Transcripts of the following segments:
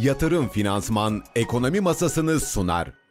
Yatırım Finansman Ekonomi Masasını sunar.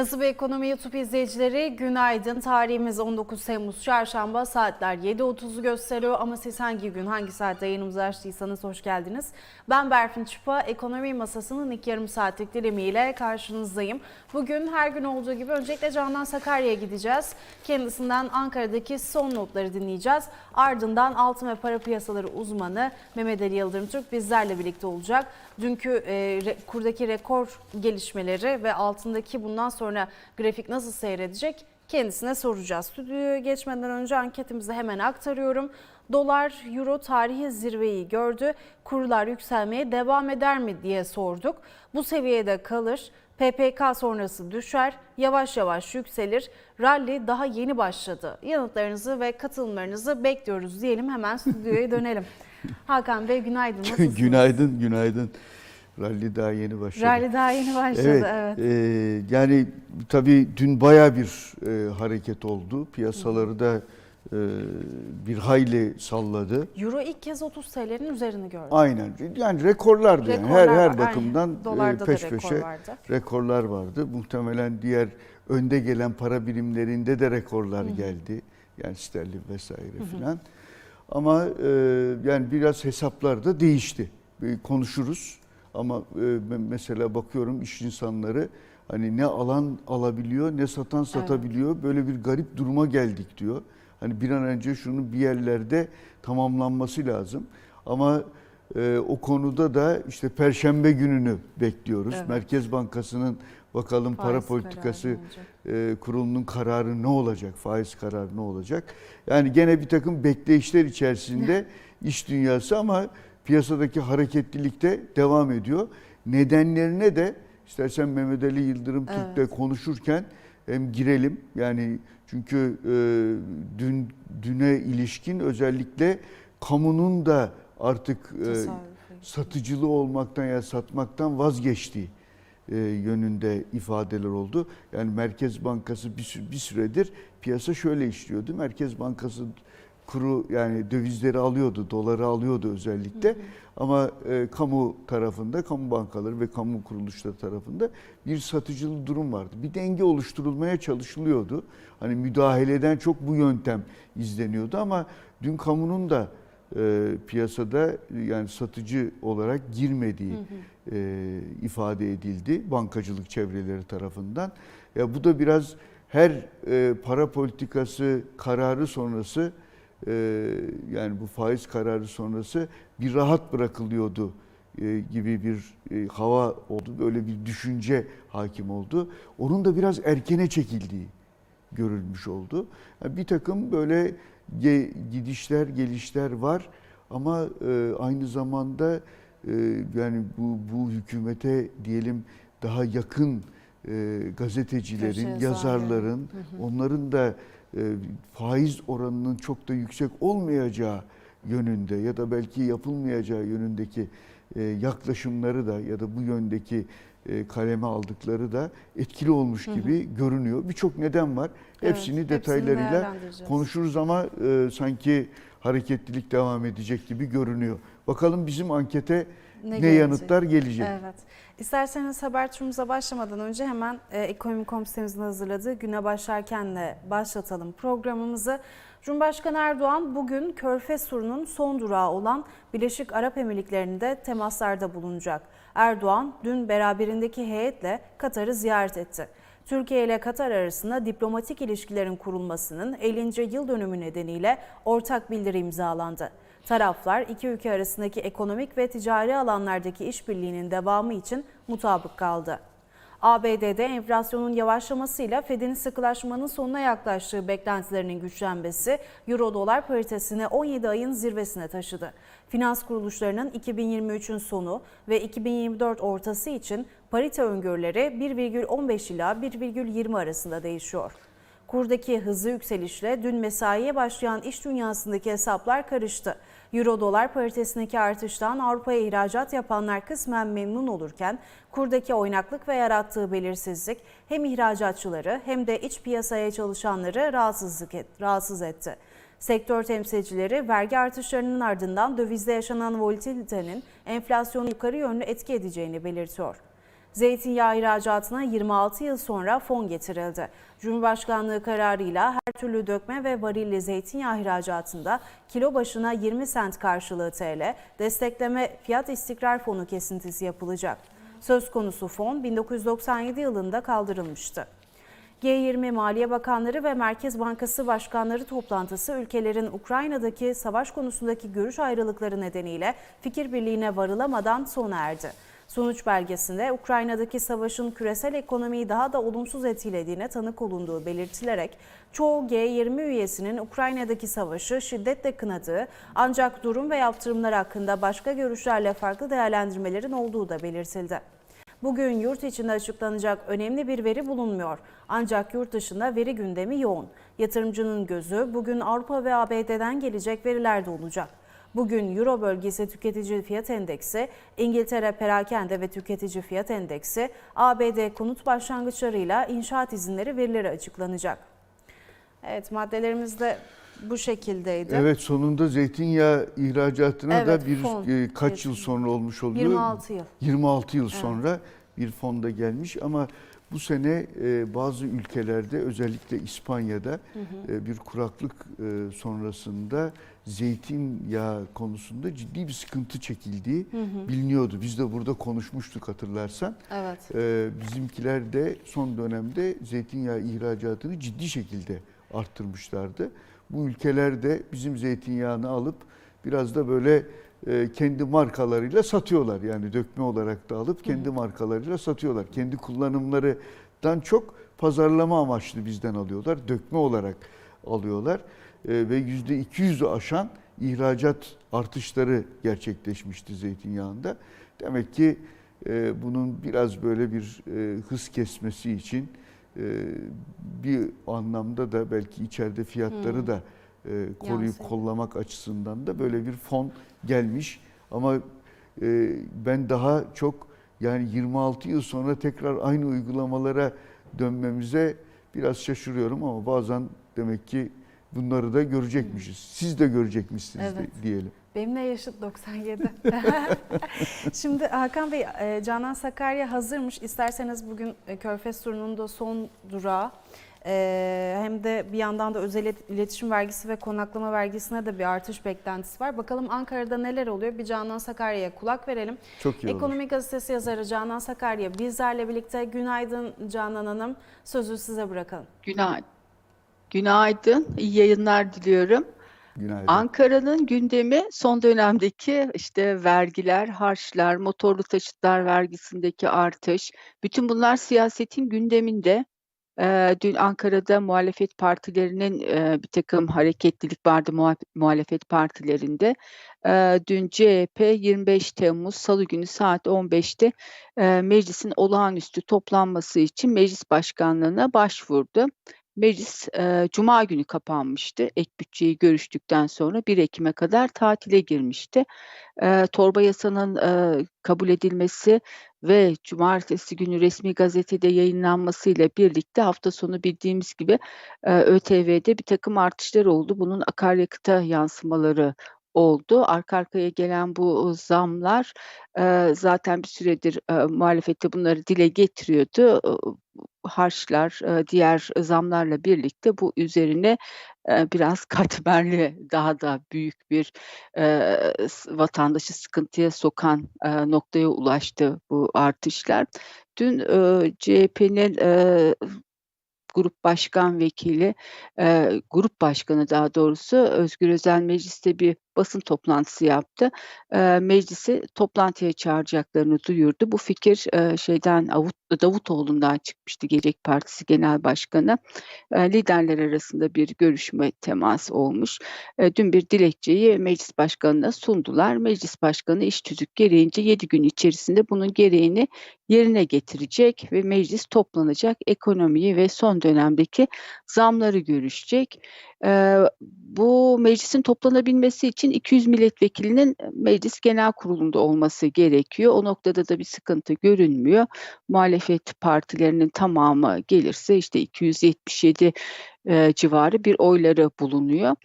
Nasıl bir ekonomi YouTube izleyicileri günaydın. Tarihimiz 19 Temmuz Çarşamba saatler 7.30'u gösteriyor ama siz hangi gün hangi saatte yayınımızı açtıysanız hoş geldiniz. Ben Berfin Çıpa ekonomi masasının ilk yarım saatlik dilimiyle karşınızdayım. Bugün her gün olduğu gibi öncelikle Canan Sakarya'ya gideceğiz. Kendisinden Ankara'daki son notları dinleyeceğiz. Ardından altın ve para piyasaları uzmanı Mehmet Ali Yıldırım Türk bizlerle birlikte olacak. Dünkü e, kurdaki rekor gelişmeleri ve altındaki bundan sonra grafik nasıl seyredecek kendisine soracağız. Stüdyoya geçmeden önce anketimizi hemen aktarıyorum. Dolar, euro tarihi zirveyi gördü. Kurlar yükselmeye devam eder mi diye sorduk. Bu seviyede kalır. PPK sonrası düşer, yavaş yavaş yükselir. Rally daha yeni başladı. Yanıtlarınızı ve katılımlarınızı bekliyoruz diyelim. Hemen stüdyoya dönelim. Hakan Bey günaydın. Nasılsınız? günaydın, günaydın. Rally daha yeni başladı. Rally daha yeni başladı. Evet, Evet. e, yani tabii dün baya bir e, hareket oldu. Piyasaları da e, bir hayli salladı. Euro ilk kez 30 TL'nin üzerini gördü. Aynen. Yani rekorlardı yani. Rekorlar Her her var, bakımdan aynen. e, peş rekor peşe vardı. rekorlar vardı. Muhtemelen diğer önde gelen para birimlerinde de rekorlar geldi. Yani sterlin vesaire filan. Ama e, yani biraz hesaplar da değişti. E, konuşuruz ama e, mesela bakıyorum iş insanları hani ne alan alabiliyor ne satan satabiliyor. Böyle bir garip duruma geldik diyor. Hani bir an önce şunun bir yerlerde tamamlanması lazım. Ama e, o konuda da işte Perşembe gününü bekliyoruz. Evet. Merkez Bankası'nın bakalım para Faiz politikası ne olacak? e, kurulunun kararı ne olacak, faiz kararı ne olacak? Yani gene bir takım bekleyişler içerisinde iş dünyası ama piyasadaki hareketlilik de devam ediyor. Nedenlerine de istersen Mehmet Ali Yıldırım Evet. konuşurken hem girelim. Yani çünkü e, dün düne ilişkin özellikle kamunun da artık e, satıcılı olmaktan ya satmaktan vazgeçtiği e, yönünde ifadeler oldu. Yani Merkez Bankası bir, bir süredir piyasa şöyle işliyordu. Merkez Bankası kuru yani dövizleri alıyordu, doları alıyordu özellikle. Ama e, kamu tarafında, kamu bankaları ve kamu kuruluşları tarafında bir satıcılı durum vardı. Bir denge oluşturulmaya çalışılıyordu. Hani müdahaleden çok bu yöntem izleniyordu ama dün kamunun da e, piyasada yani satıcı olarak girmediği e, ifade edildi bankacılık çevreleri tarafından. Ya bu da biraz her e, para politikası kararı sonrası yani bu faiz kararı sonrası bir rahat bırakılıyordu e, gibi bir e, hava oldu. Böyle bir düşünce hakim oldu. Onun da biraz erkene çekildiği görülmüş oldu. Yani bir takım böyle gidişler, gelişler var ama e, aynı zamanda yani bu bu hükümete diyelim daha yakın gazetecilerin, Köşe yazarları. yazarların, onların da faiz oranının çok da yüksek olmayacağı yönünde ya da belki yapılmayacağı yönündeki e, yaklaşımları da ya da bu yöndeki e, kaleme aldıkları da etkili olmuş gibi görünüyor. Birçok neden var. Evet, Hepsini hepsini detaylarıyla değerlendireceğiz. konuşuruz ama e, sanki hareketlilik devam edecek gibi görünüyor. Bakalım bizim ankete ne, gelecek? yanıtlar gelecek. Evet. İsterseniz haber turumuza başlamadan önce hemen e, Ekonomi Komisyonumuzun hazırladığı güne başlarkenle başlatalım programımızı. Cumhurbaşkanı Erdoğan bugün Körfez turunun son durağı olan Birleşik Arap Emirlikleri'nde temaslarda bulunacak. Erdoğan dün beraberindeki heyetle Katar'ı ziyaret etti. Türkiye ile Katar arasında diplomatik ilişkilerin kurulmasının 50. yıl dönümü nedeniyle ortak bildiri imzalandı. Taraflar iki ülke arasındaki ekonomik ve ticari alanlardaki işbirliğinin devamı için mutabık kaldı. ABD'de enflasyonun yavaşlamasıyla Fed'in sıkılaşmanın sonuna yaklaştığı beklentilerinin güçlenmesi Euro dolar paritesini 17 ayın zirvesine taşıdı. Finans kuruluşlarının 2023'ün sonu ve 2024 ortası için parite öngörüleri 1,15 ila 1,20 arasında değişiyor. Kurdaki hızlı yükselişle dün mesaiye başlayan iş dünyasındaki hesaplar karıştı. Euro dolar paritesindeki artıştan Avrupa'ya ihracat yapanlar kısmen memnun olurken kurdaki oynaklık ve yarattığı belirsizlik hem ihracatçıları hem de iç piyasaya çalışanları rahatsızlık et, rahatsız etti. Sektör temsilcileri vergi artışlarının ardından dövizde yaşanan volatilitenin enflasyonu yukarı yönlü etki edeceğini belirtiyor. Zeytinyağı ihracatına 26 yıl sonra fon getirildi. Cumhurbaşkanlığı kararıyla her türlü dökme ve varilli zeytinyağı ihracatında kilo başına 20 sent karşılığı TL, destekleme fiyat istikrar fonu kesintisi yapılacak. Söz konusu fon 1997 yılında kaldırılmıştı. G20 Maliye Bakanları ve Merkez Bankası Başkanları toplantısı ülkelerin Ukrayna'daki savaş konusundaki görüş ayrılıkları nedeniyle fikir birliğine varılamadan sona erdi. Sonuç belgesinde Ukrayna'daki savaşın küresel ekonomiyi daha da olumsuz etkilediğine tanık olunduğu belirtilerek çoğu G20 üyesinin Ukrayna'daki savaşı şiddetle kınadığı ancak durum ve yaptırımlar hakkında başka görüşlerle farklı değerlendirmelerin olduğu da belirtildi. Bugün yurt içinde açıklanacak önemli bir veri bulunmuyor. Ancak yurt dışında veri gündemi yoğun. Yatırımcının gözü bugün Avrupa ve ABD'den gelecek verilerde olacak. Bugün Euro bölgesi tüketici fiyat endeksi, İngiltere perakende ve tüketici fiyat endeksi, ABD konut başlangıçlarıyla inşaat izinleri verileri açıklanacak. Evet maddelerimiz de bu şekildeydi. Evet sonunda zeytinyağı ihracatına Evet, da bir fon e, kaç yıl sonra olmuş oluyor? 26 yıl. 26 yıl sonra bir fonda gelmiş ama bu sene e, bazı ülkelerde özellikle İspanya'da e, bir kuraklık e, sonrasında zeytinyağı konusunda ciddi bir sıkıntı çekildiği biliniyordu. Biz de burada konuşmuştuk hatırlarsan. Evet. E, bizimkiler de son dönemde zeytinyağı ihracatını ciddi şekilde arttırmışlardı. Bu ülkeler de bizim zeytinyağını alıp biraz da böyle e, kendi markalarıyla satıyorlar. Yani dökme olarak da alıp kendi markalarıyla satıyorlar. Kendi kullanımlarından çok pazarlama amaçlı bizden alıyorlar. Dökme olarak alıyorlar. E, ve yüzde 200'ü aşan ihracat artışları gerçekleşmişti zeytinyağında. Demek ki e, bunun biraz böyle bir e, hız kesmesi için bir anlamda da belki içeride fiyatları da e, koruyup kollamak açısından da böyle bir fon gelmiş. Ama ben daha çok yani 26 yıl sonra tekrar aynı uygulamalara dönmemize biraz şaşırıyorum ama bazen demek ki bunları da görecekmişiz. Siz de görecekmişsiniz de Evet. diyelim. Benimle yaşıt 97. Şimdi Hakan Bey, e, Canan Sakarya hazırmış. İsterseniz bugün e, Körfez turunun da son durağı. e, Hem de bir yandan da özel ilet- iletişim vergisi ve konaklama vergisine de bir artış beklentisi var. Bakalım Ankara'da neler oluyor? Bir Canan Sakarya'ya kulak verelim. Çok iyi olur. Ekonomi Gazetesi yazarı Canan Sakarya bizlerle birlikte. Günaydın Canan Hanım. Sözü size bırakalım. Günaydın. Günaydın, iyi yayınlar diliyorum. Günaydın. Ankara'nın gündemi son dönemdeki işte vergiler, harçlar, motorlu taşıtlar vergisindeki artış, bütün bunlar siyasetin gündeminde. Ee, dün Ankara'da muhalefet partilerinin e, bir takım hareketlilik vardı muha- muhalefet partilerinde. Ee, dün CHP 25 Temmuz Salı günü saat 15'te e, meclisin olağanüstü toplanması için meclis başkanlığına başvurdu. Meclis e, Cuma günü kapanmıştı. Ek bütçeyi görüştükten sonra 1 Ekim'e kadar tatile girmişti. E, torba yasanın e, kabul edilmesi ve Cumartesi günü resmi gazetede yayınlanmasıyla birlikte hafta sonu bildiğimiz gibi e, ÖTV'de bir takım artışlar oldu. Bunun akaryakıta yansımaları oldu. Arka arkaya gelen bu zamlar zaten bir süredir e, muhalefette bunları dile getiriyordu. Harçlar, diğer zamlarla birlikte bu üzerine biraz katmerli, daha da büyük bir vatandaşı sıkıntıya sokan noktaya ulaştı bu artışlar. Dün e, CHP'nin grup başkan vekili, e, grup başkanı daha doğrusu Özgür Özel mecliste bir basın toplantısı yaptı. Eee, meclisi toplantıya çağıracaklarını duyurdu. Bu fikir, eee, şeyden Avut Davutoğlu'ndan çıkmıştı, Gelecek Partisi Genel Başkanı. Eee, liderler arasında bir görüşme, temas olmuş. Eee, dün bir dilekçeyi meclis başkanına sundular. Meclis başkanı iş tüzük gereğince 7 gün içerisinde bunun gereğini yerine getirecek ve meclis toplanacak. Ekonomiyi ve son dönemdeki zamları görüşecek. Eee, bu meclisin toplanabilmesi için 200 milletvekilinin meclis genel kurulunda olması gerekiyor. O noktada da bir sıkıntı görünmüyor. Muhalefet partilerinin tamamı gelirse işte 277 eee, civarı bir oyları bulunuyor.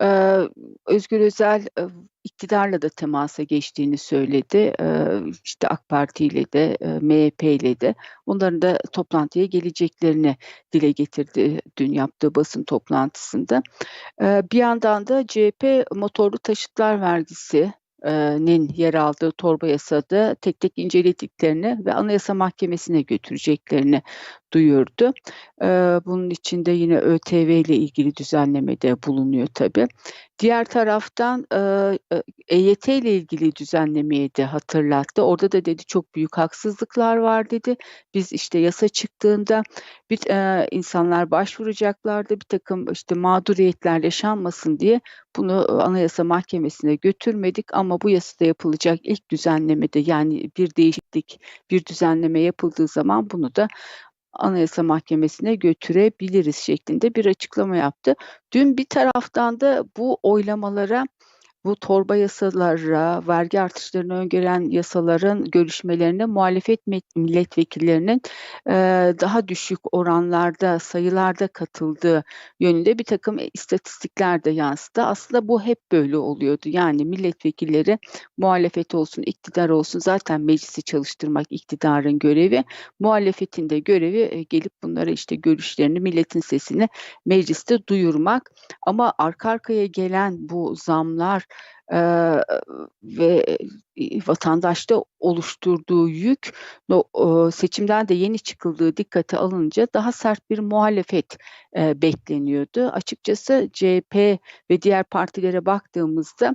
Eee, Özgür Özel eee, iktidarla da temasa geçtiğini söyledi. Eee, işte AK Parti ile de eee, MHP ile de onların da toplantıya geleceklerini dile getirdi dün yaptığı basın toplantısında. Eee, bir yandan da CHP motorlu taşıtlar vergisi nin yer aldığı torba yasada tek tek incelediklerini ve Anayasa Mahkemesi'ne götüreceklerini duyurdu. Bunun içinde yine ÖTV ile ilgili düzenlemede bulunuyor tabii. Diğer taraftan eee, e EYT ile ilgili düzenlemeyi de hatırlattı. Orada da dedi çok büyük haksızlıklar var dedi. Biz işte yasa çıktığında bir insanlar başvuracaklardı. Birtakım işte mağduriyetler yaşanmasın diye bunu Anayasa Mahkemesi'ne götürmedik ama bu yasada yapılacak ilk düzenlemede yani bir değişiklik, bir düzenleme yapıldığı zaman bunu da Anayasa Mahkemesi'ne götürebiliriz şeklinde bir açıklama yaptı. Dün bir taraftan da bu oylamalara, bu torba yasalara, vergi artışlarını öngören yasaların görüşmelerine muhalefet milletvekillerinin eee, daha düşük oranlarda, sayılarda katıldığı yönünde birtakım istatistikler de yansıdı. Aslında bu hep böyle oluyordu. Yani milletvekilleri muhalefet olsun, iktidar olsun zaten meclisi çalıştırmak iktidarın görevi. Muhalefetin de görevi eee, gelip bunlara işte görüşlerini, milletin sesini mecliste duyurmak. Ama arka arkaya gelen bu zamlar eee, ve vatandaşta oluşturduğu yük eee, seçimden de yeni çıkıldığı dikkate alınınca daha sert bir muhalefet eee, bekleniyordu. Açıkçası CHP ve diğer partilere baktığımızda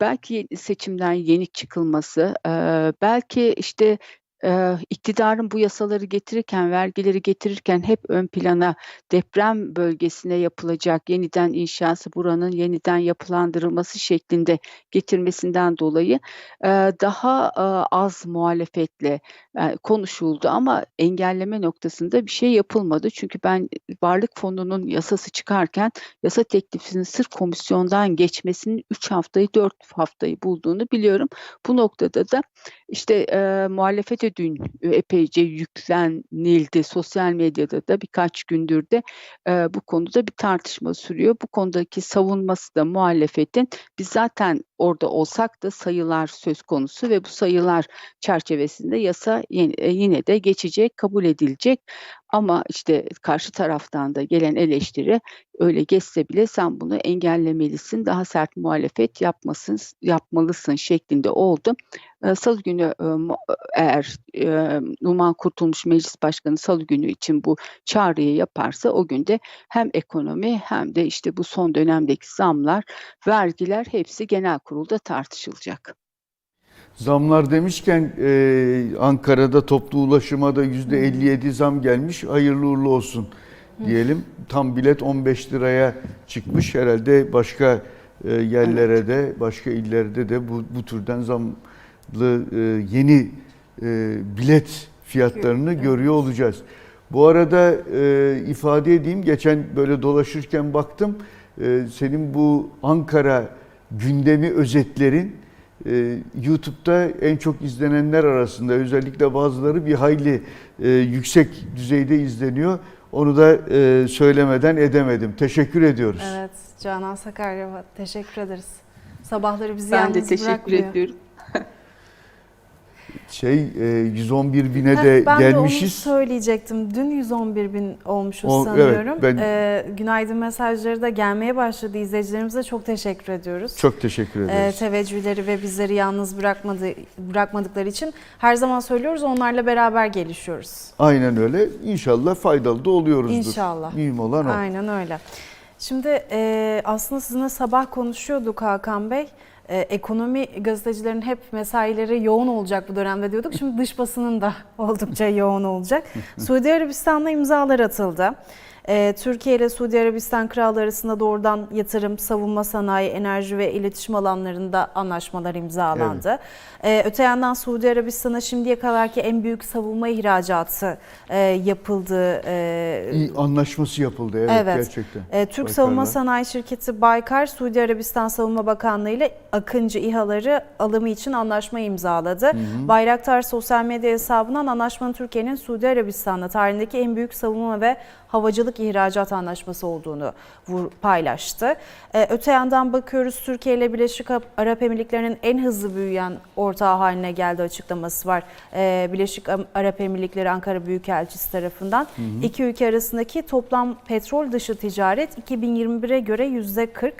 belki seçimden yenik çıkılması, eee, belki işte eee, iktidarın bu yasaları getirirken, vergileri getirirken hep ön plana deprem bölgesine yapılacak yeniden inşası, buranın yeniden yapılandırılması şeklinde getirmesinden dolayı daha az muhalefetle konuşuldu ama engelleme noktasında bir şey yapılmadı. Çünkü ben Varlık Fonu'nun yasası çıkarken yasa teklifinin sırf komisyondan geçmesinin 3 haftayı 4 haftayı bulduğunu biliyorum. Bu noktada da işte eee, muhalefete dün epeyce yüklenildi. Sosyal medyada da birkaç gündür de eee, bu konuda bir tartışma sürüyor. Bu konudaki savunması da muhalefetin biz zaten orada olsak da sayılar söz konusu ve bu sayılar çerçevesinde yasa yine, yine de geçecek, kabul edilecek. Ama işte karşı taraftan da gelen eleştiri öyle geçse bile sen bunu engellemelisin, daha sert muhalefet yapmasın, yapmalısın şeklinde oldu. Eee, Salı günü mu eğer eee, Numan Kurtulmuş Meclis Başkanı Salı günü için bu çağrıyı yaparsa o gün de hem ekonomi hem de işte bu son dönemdeki zamlar, vergiler hepsi genel kurulda tartışılacak. Zamlar demişken e, Ankara'da toplu ulaşıma da %57 zam gelmiş. Hayırlı uğurlu olsun diyelim. Tam bilet 15 liraya çıkmış. Herhalde başka e, yerlere de başka illerde de bu, bu türden zamlı e, yeni e, bilet fiyatlarını görüyor olacağız. Bu arada e, ifade edeyim geçen böyle dolaşırken baktım e, senin bu Ankara gündemi özetlerin e, YouTube'da en çok izlenenler arasında özellikle bazıları bir hayli e, yüksek düzeyde izleniyor. Onu da e, söylemeden edemedim. Teşekkür ediyoruz. Evet, Canan Sakarya'ya teşekkür ederiz. Sabahları bizi Ben yalnız de teşekkür bırakmıyor. ediyorum. Şey e, 111 bine Heh, de ben de onu gelmişiz. söyleyecektim. Dün 111 bin olmuşuz O- sanıyorum. evet, ben- Ee, günaydın mesajları da gelmeye başladı. İzleyicilerimize çok teşekkür ediyoruz. Çok teşekkür Ee, ederiz. teveccühleri ve bizleri yalnız bırakmadı, bırakmadıkları için her zaman söylüyoruz onlarla beraber gelişiyoruz. Aynen öyle. İnşallah faydalı da oluyoruzdur. İnşallah. Mühim olan o. Aynen öyle. Şimdi e, aslında sizinle sabah konuşuyorduk Hakan Bey. E, ekonomi gazetecilerin hep mesaileri yoğun olacak bu dönemde diyorduk. Şimdi dış basının da oldukça yoğun olacak. Suudi Arabistan'la imzalar atıldı. E, Türkiye ile Suudi Arabistan Krallığı arasında doğrudan yatırım, savunma sanayi, enerji ve iletişim alanlarında anlaşmalar imzalandı. E, öte yandan Suudi Arabistan'a şimdiye kadarki en büyük savunma ihracatı e, yapıldı. E, anlaşması yapıldı evet, Evet. gerçekten. e, Türk Baykar'la. Savunma Sanayi Şirketi Baykar, Suudi Arabistan Savunma Bakanlığı ile Akıncı İHA'ları alımı için anlaşma imzaladı. Bayraktar sosyal medya hesabından anlaşmanın Türkiye'nin Suudi Arabistan'la tarihindeki en büyük savunma ve havacılık ihracat anlaşması olduğunu paylaştı. E, öte yandan bakıyoruz Türkiye ile Birleşik Arap Emirlikleri'nin en hızlı büyüyen ortağı haline geldi açıklaması var. E, Birleşik Arap Emirlikleri Ankara Büyükelçisi tarafından. İki ülke arasındaki toplam petrol dışı ticaret 2021'e göre %40,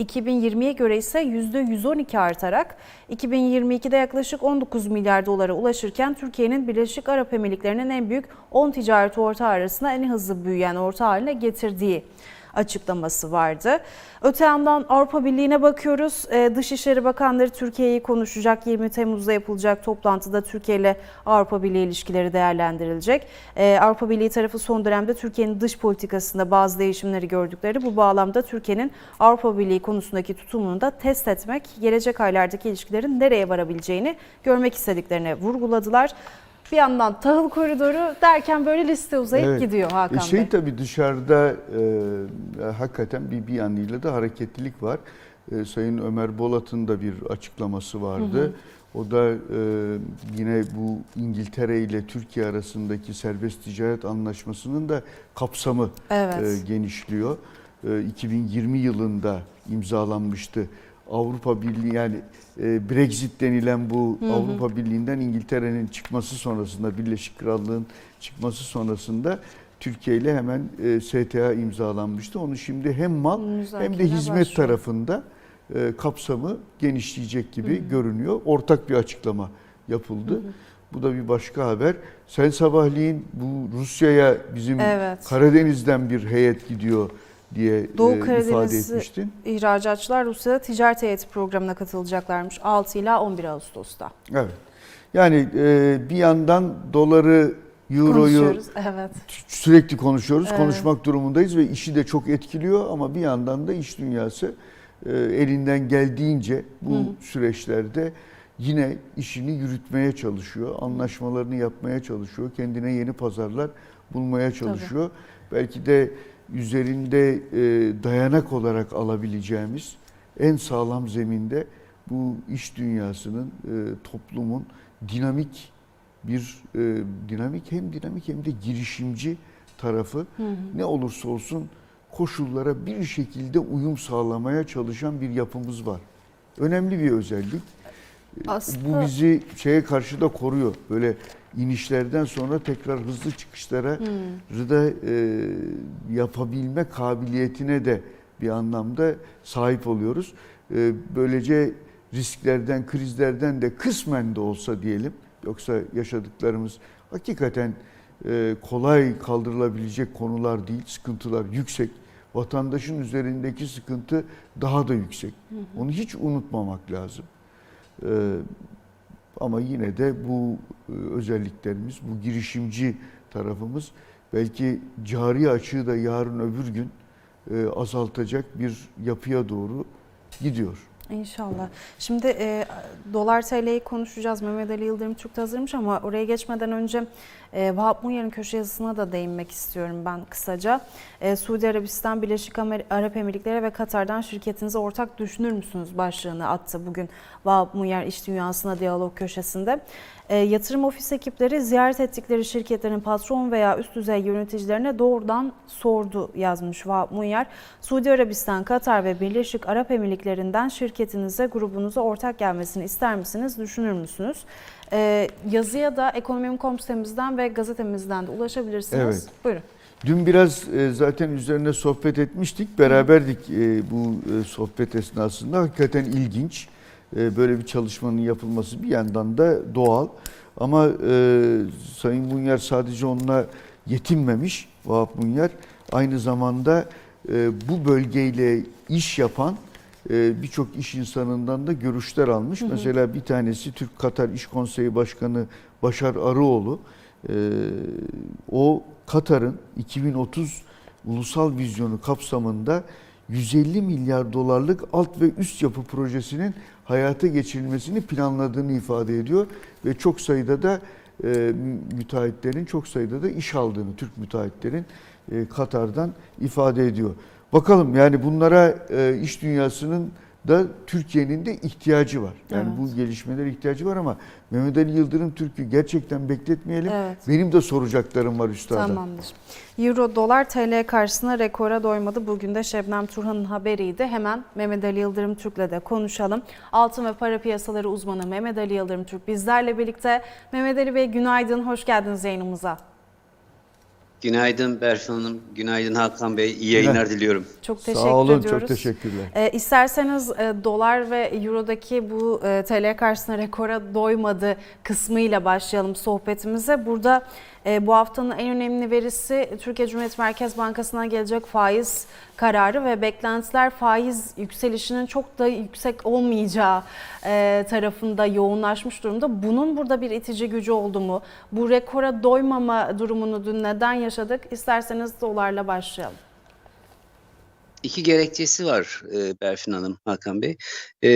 2020'ye göre ise %112 artarak 2022'de yaklaşık 19 milyar dolara ulaşırken Türkiye'nin Birleşik Arap Emirlikleri'nin en büyük 10 ticaret ortağı arasında en hızlı büyüyen ortağı haline getirdiği açıklaması vardı. Öte yandan Avrupa Birliği'ne bakıyoruz. Ee, Dışişleri Bakanları Türkiye'yi konuşacak. 20 Temmuz'da yapılacak toplantıda Türkiye ile Avrupa Birliği ilişkileri değerlendirilecek. Ee, Avrupa Birliği tarafı son dönemde Türkiye'nin dış politikasında bazı değişimleri gördükleri bu bağlamda Türkiye'nin Avrupa Birliği konusundaki tutumunu da test etmek, gelecek aylardaki ilişkilerin nereye varabileceğini görmek istediklerini vurguladılar. Bir yandan tahıl koridoru derken böyle liste uzayıp Evet. gidiyor Hakan E şey Bey. tabii dışarıda e, hakikaten bir bir yanıyla da hareketlilik var. E, Sayın Ömer Bolat'ın da bir açıklaması vardı. O da e, yine bu İngiltere ile Türkiye arasındaki serbest ticaret anlaşmasının da kapsamı Evet. e, genişliyor. E, 2020 yılında imzalanmıştı. Avrupa Birliği yani e, Brexit denilen bu Avrupa Birliği'nden İngiltere'nin çıkması sonrasında Birleşik Krallığın çıkması sonrasında Türkiye ile hemen e, STA imzalanmıştı. Onu şimdi hem mal hem de hizmet başlıyor. tarafında e, kapsamı genişleyecek gibi görünüyor. Ortak bir açıklama yapıldı. Bu da bir başka haber. Sen sabahleyin bu Rusya'ya bizim Evet. Karadeniz'den bir heyet gidiyor diye Doğu e, ifade etmiştin. İhracatçılar Rusya'da ticaret heyeti programına katılacaklarmış 6 ila 11 Ağustos'ta. Evet. Yani e, bir yandan doları, euroyu. Evet. sürekli konuşuyoruz, Evet. konuşmak durumundayız ve işi de çok etkiliyor ama bir yandan da iş dünyası e, elinden geldiğince bu süreçlerde yine işini yürütmeye çalışıyor, anlaşmalarını yapmaya çalışıyor, kendine yeni pazarlar bulmaya çalışıyor. Belki de üzerinde e, dayanak olarak alabileceğimiz en sağlam zeminde bu iş dünyasının, e, toplumun dinamik bir e, dinamik hem dinamik hem de girişimci tarafı ne olursa olsun koşullara bir şekilde uyum sağlamaya çalışan bir yapımız var. Önemli bir özellik. Aslında- Bu bizi şeye karşı da koruyor. Böyle inişlerden sonra tekrar hızlı çıkışlara da e, yapabilme kabiliyetine de bir anlamda sahip oluyoruz. E, böylece risklerden, krizlerden de kısmen de olsa diyelim. Yoksa yaşadıklarımız hakikaten e, kolay kaldırılabilecek konular değil, sıkıntılar yüksek. Vatandaşın üzerindeki sıkıntı daha da yüksek. Onu hiç unutmamak lazım. Ee, ama yine de bu e, özelliklerimiz, bu girişimci tarafımız belki cari açığı da yarın öbür gün e, azaltacak bir yapıya doğru gidiyor. İnşallah. Şimdi e, dolar TL'yi konuşacağız. Mehmet Ali Yıldırım da hazırmış ama oraya geçmeden önce e, Vahap Munyar'ın köşe yazısına da değinmek istiyorum ben kısaca. E, Suudi Arabistan, Birleşik Arap Emirlikleri ve Katar'dan şirketinizi ortak düşünür müsünüz başlığını attı bugün Vahap Munyar İş Dünyası'na diyalog köşesinde. E, yatırım ofis ekipleri ziyaret ettikleri şirketlerin patron veya üst düzey yöneticilerine doğrudan sordu yazmış Vahap Munyar. Suudi Arabistan, Katar ve Birleşik Arap Emirlikleri'nden şirketinize, grubunuza ortak gelmesini ister misiniz, düşünür müsünüz? E, yazıya da ekonomim.com sitemizden ve gazetemizden de ulaşabilirsiniz. Evet. Buyurun. Dün biraz e, zaten üzerine sohbet etmiştik. Beraberdik e, bu e, sohbet esnasında. Hakikaten ilginç. E, Böyle bir çalışmanın yapılması bir yandan da doğal. Ama e, Sayın Munyar sadece onunla yetinmemiş. Vahap Munyar aynı zamanda e, bu bölgeyle iş yapan e, birçok iş insanından da görüşler almış. Mesela bir tanesi Türk Katar İş Konseyi Başkanı Başar Arıoğlu. E, o Katar'ın 2030 ulusal vizyonu kapsamında 150 milyar dolarlık alt ve üst yapı projesinin hayata geçirilmesini planladığını ifade ediyor ve çok sayıda da e, müteahhitlerin çok sayıda da iş aldığını Türk müteahhitlerin e, Katar'dan ifade ediyor. Bakalım yani bunlara e, iş dünyasının da Türkiye'nin de ihtiyacı var. Yani Evet. bu gelişmelere ihtiyacı var ama Mehmet Ali Yıldırım Türk'ü gerçekten bekletmeyelim. Evet. Benim de soracaklarım var üstada. Tamamdır. Euro dolar TL karşısında rekora doymadı. Bugün de Şebnem Turhan'ın haberiydi. Hemen Mehmet Ali Yıldırım Türk'le de konuşalım. Altın ve para piyasaları uzmanı Mehmet Ali Yıldırım Türk bizlerle birlikte. Mehmet Ali Bey günaydın, hoş geldiniz yayınımıza. Günaydın Berfin Hanım, günaydın Hakan Bey. İyi yayınlar diliyorum. Çok teşekkür Sağ olun, ediyoruz. çok teşekkürler. E, isterseniz e, dolar ve eurodaki bu e, TL karşısında rekora doymadı kısmıyla başlayalım sohbetimize. Burada bu haftanın en önemli verisi Türkiye Cumhuriyet Merkez Bankası'na gelecek faiz kararı ve beklentiler faiz yükselişinin çok da yüksek olmayacağı e, tarafında yoğunlaşmış durumda. Bunun burada bir itici gücü oldu mu? Bu rekora doymama durumunu dün neden yaşadık? İsterseniz dolarla başlayalım. İki gerekçesi var e, Berfin Hanım, Hakan Bey. E,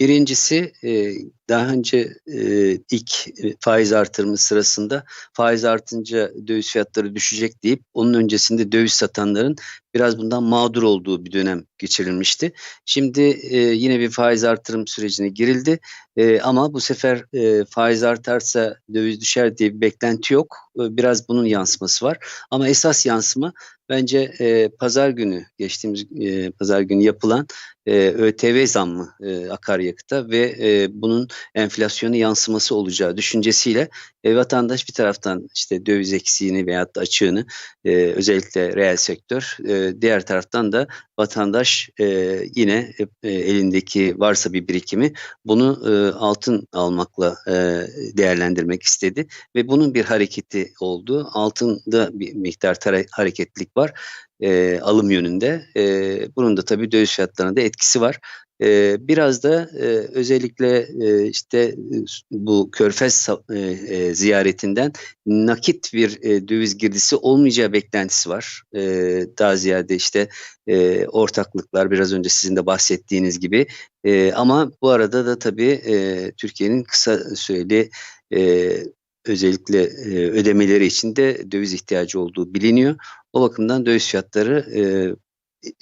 birincisi e, daha önce e, ilk e, faiz artırımı sırasında faiz artınca döviz fiyatları düşecek deyip onun öncesinde döviz satanların biraz bundan mağdur olduğu bir dönem geçirilmişti. Şimdi yine bir faiz artırım sürecine girildi ama bu sefer faiz artarsa döviz düşer diye bir beklenti yok. Biraz bunun yansıması var ama esas yansıma bence e, pazar günü geçtiğimiz e, pazar günü yapılan e, ÖTV zammı e, akaryakıta ve e, bunun enflasyonu yansıması olacağı düşüncesiyle e, vatandaş bir taraftan işte döviz eksiğini veyahut da açığını e, özellikle reel sektör e, diğer taraftan da vatandaş e, yine e, elindeki varsa bir birikimi bunu e, altın almakla e, değerlendirmek istedi ve bunun bir hareketi oldu. Altında bir miktar hareketlilik var e, alım yönünde. E, bunun da tabii döviz fiyatlarına da etkisi var. E, biraz da e, özellikle e, işte e, bu Körfez e, e, ziyaretinden nakit bir e, döviz girdisi olmayacağı beklentisi var. E, daha ziyade işte e, ortaklıklar biraz önce sizin de bahsettiğiniz gibi. E, ama bu arada da tabii e, Türkiye'nin kısa süreli e, özellikle e, ödemeleri için de döviz ihtiyacı olduğu biliniyor. O bakımdan döviz fiyatları e,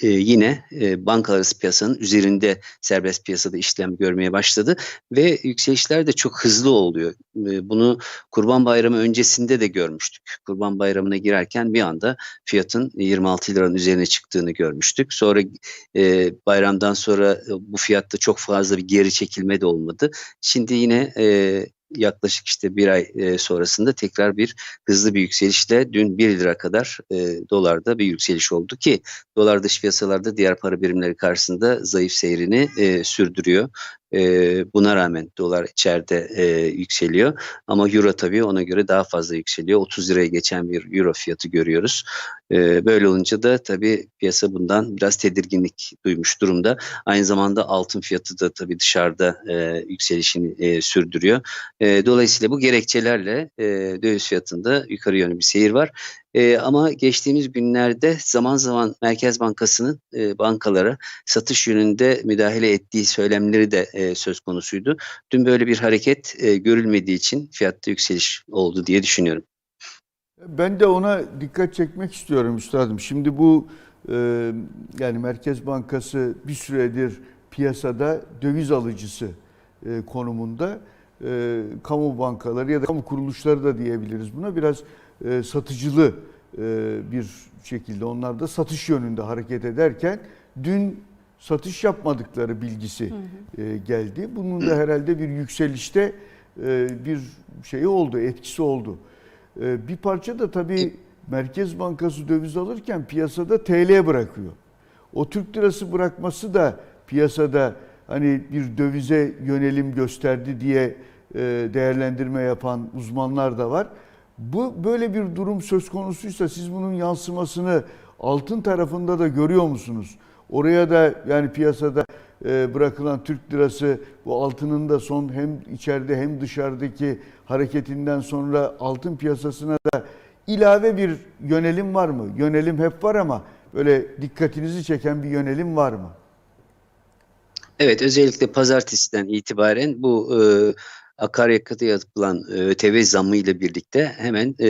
e, yine e, bankalar arası piyasanın üzerinde serbest piyasada işlem görmeye başladı ve yükselişler de çok hızlı oluyor. E, bunu Kurban Bayramı öncesinde de görmüştük. Kurban Bayramı'na girerken bir anda fiyatın 26 liranın üzerine çıktığını görmüştük. Sonra e, bayramdan sonra e, bu fiyatta çok fazla bir geri çekilme de olmadı. Şimdi yine e, yaklaşık işte bir ay e, sonrasında tekrar bir hızlı bir yükselişle dün 1 lira kadar e, dolarda bir yükseliş oldu ki dolar dış piyasalarda diğer para birimleri karşısında zayıf seyrini e, sürdürüyor. E, buna rağmen dolar içeride e, yükseliyor ama euro tabii ona göre daha fazla yükseliyor. 30 liraya geçen bir euro fiyatı görüyoruz. E, böyle olunca da tabii piyasa bundan biraz tedirginlik duymuş durumda. Aynı zamanda altın fiyatı da tabii dışarıda e, yükselişini e, sürdürüyor. E, dolayısıyla bu gerekçelerle e, döviz fiyatında yukarı yönlü bir seyir var. E, ama geçtiğimiz günlerde zaman zaman Merkez Bankası'nın e, bankalara satış yönünde müdahale ettiği söylemleri de e, söz konusuydu. Dün böyle bir hareket e, görülmediği için fiyatta yükseliş oldu diye düşünüyorum. Ben de ona dikkat çekmek istiyorum üstadım. Şimdi bu e, yani Merkez Bankası bir süredir piyasada döviz alıcısı e, konumunda. E, kamu bankaları ya da kamu kuruluşları da diyebiliriz buna. Biraz e, satıcılı e, bir şekilde onlar da satış yönünde hareket ederken dün satış yapmadıkları bilgisi e, geldi. Bunun da herhalde bir yükselişte e, bir şeyi oldu, etkisi oldu. E, bir parça da tabii Merkez Bankası döviz alırken piyasada TL bırakıyor. O Türk lirası bırakması da piyasada hani bir dövize yönelim gösterdi diye e, değerlendirme yapan uzmanlar da var. Bu böyle bir durum söz konusuysa siz bunun yansımasını Altın tarafında da görüyor musunuz? Oraya da yani piyasada e, bırakılan Türk lirası bu altının da son hem içeride hem dışarıdaki hareketinden sonra altın piyasasına da ilave bir yönelim var mı? Yönelim hep var ama böyle dikkatinizi çeken bir yönelim var mı? Evet, özellikle pazartesiden itibaren bu e, akaryakıta yapılan e, ÖTV zammı ile birlikte hemen e,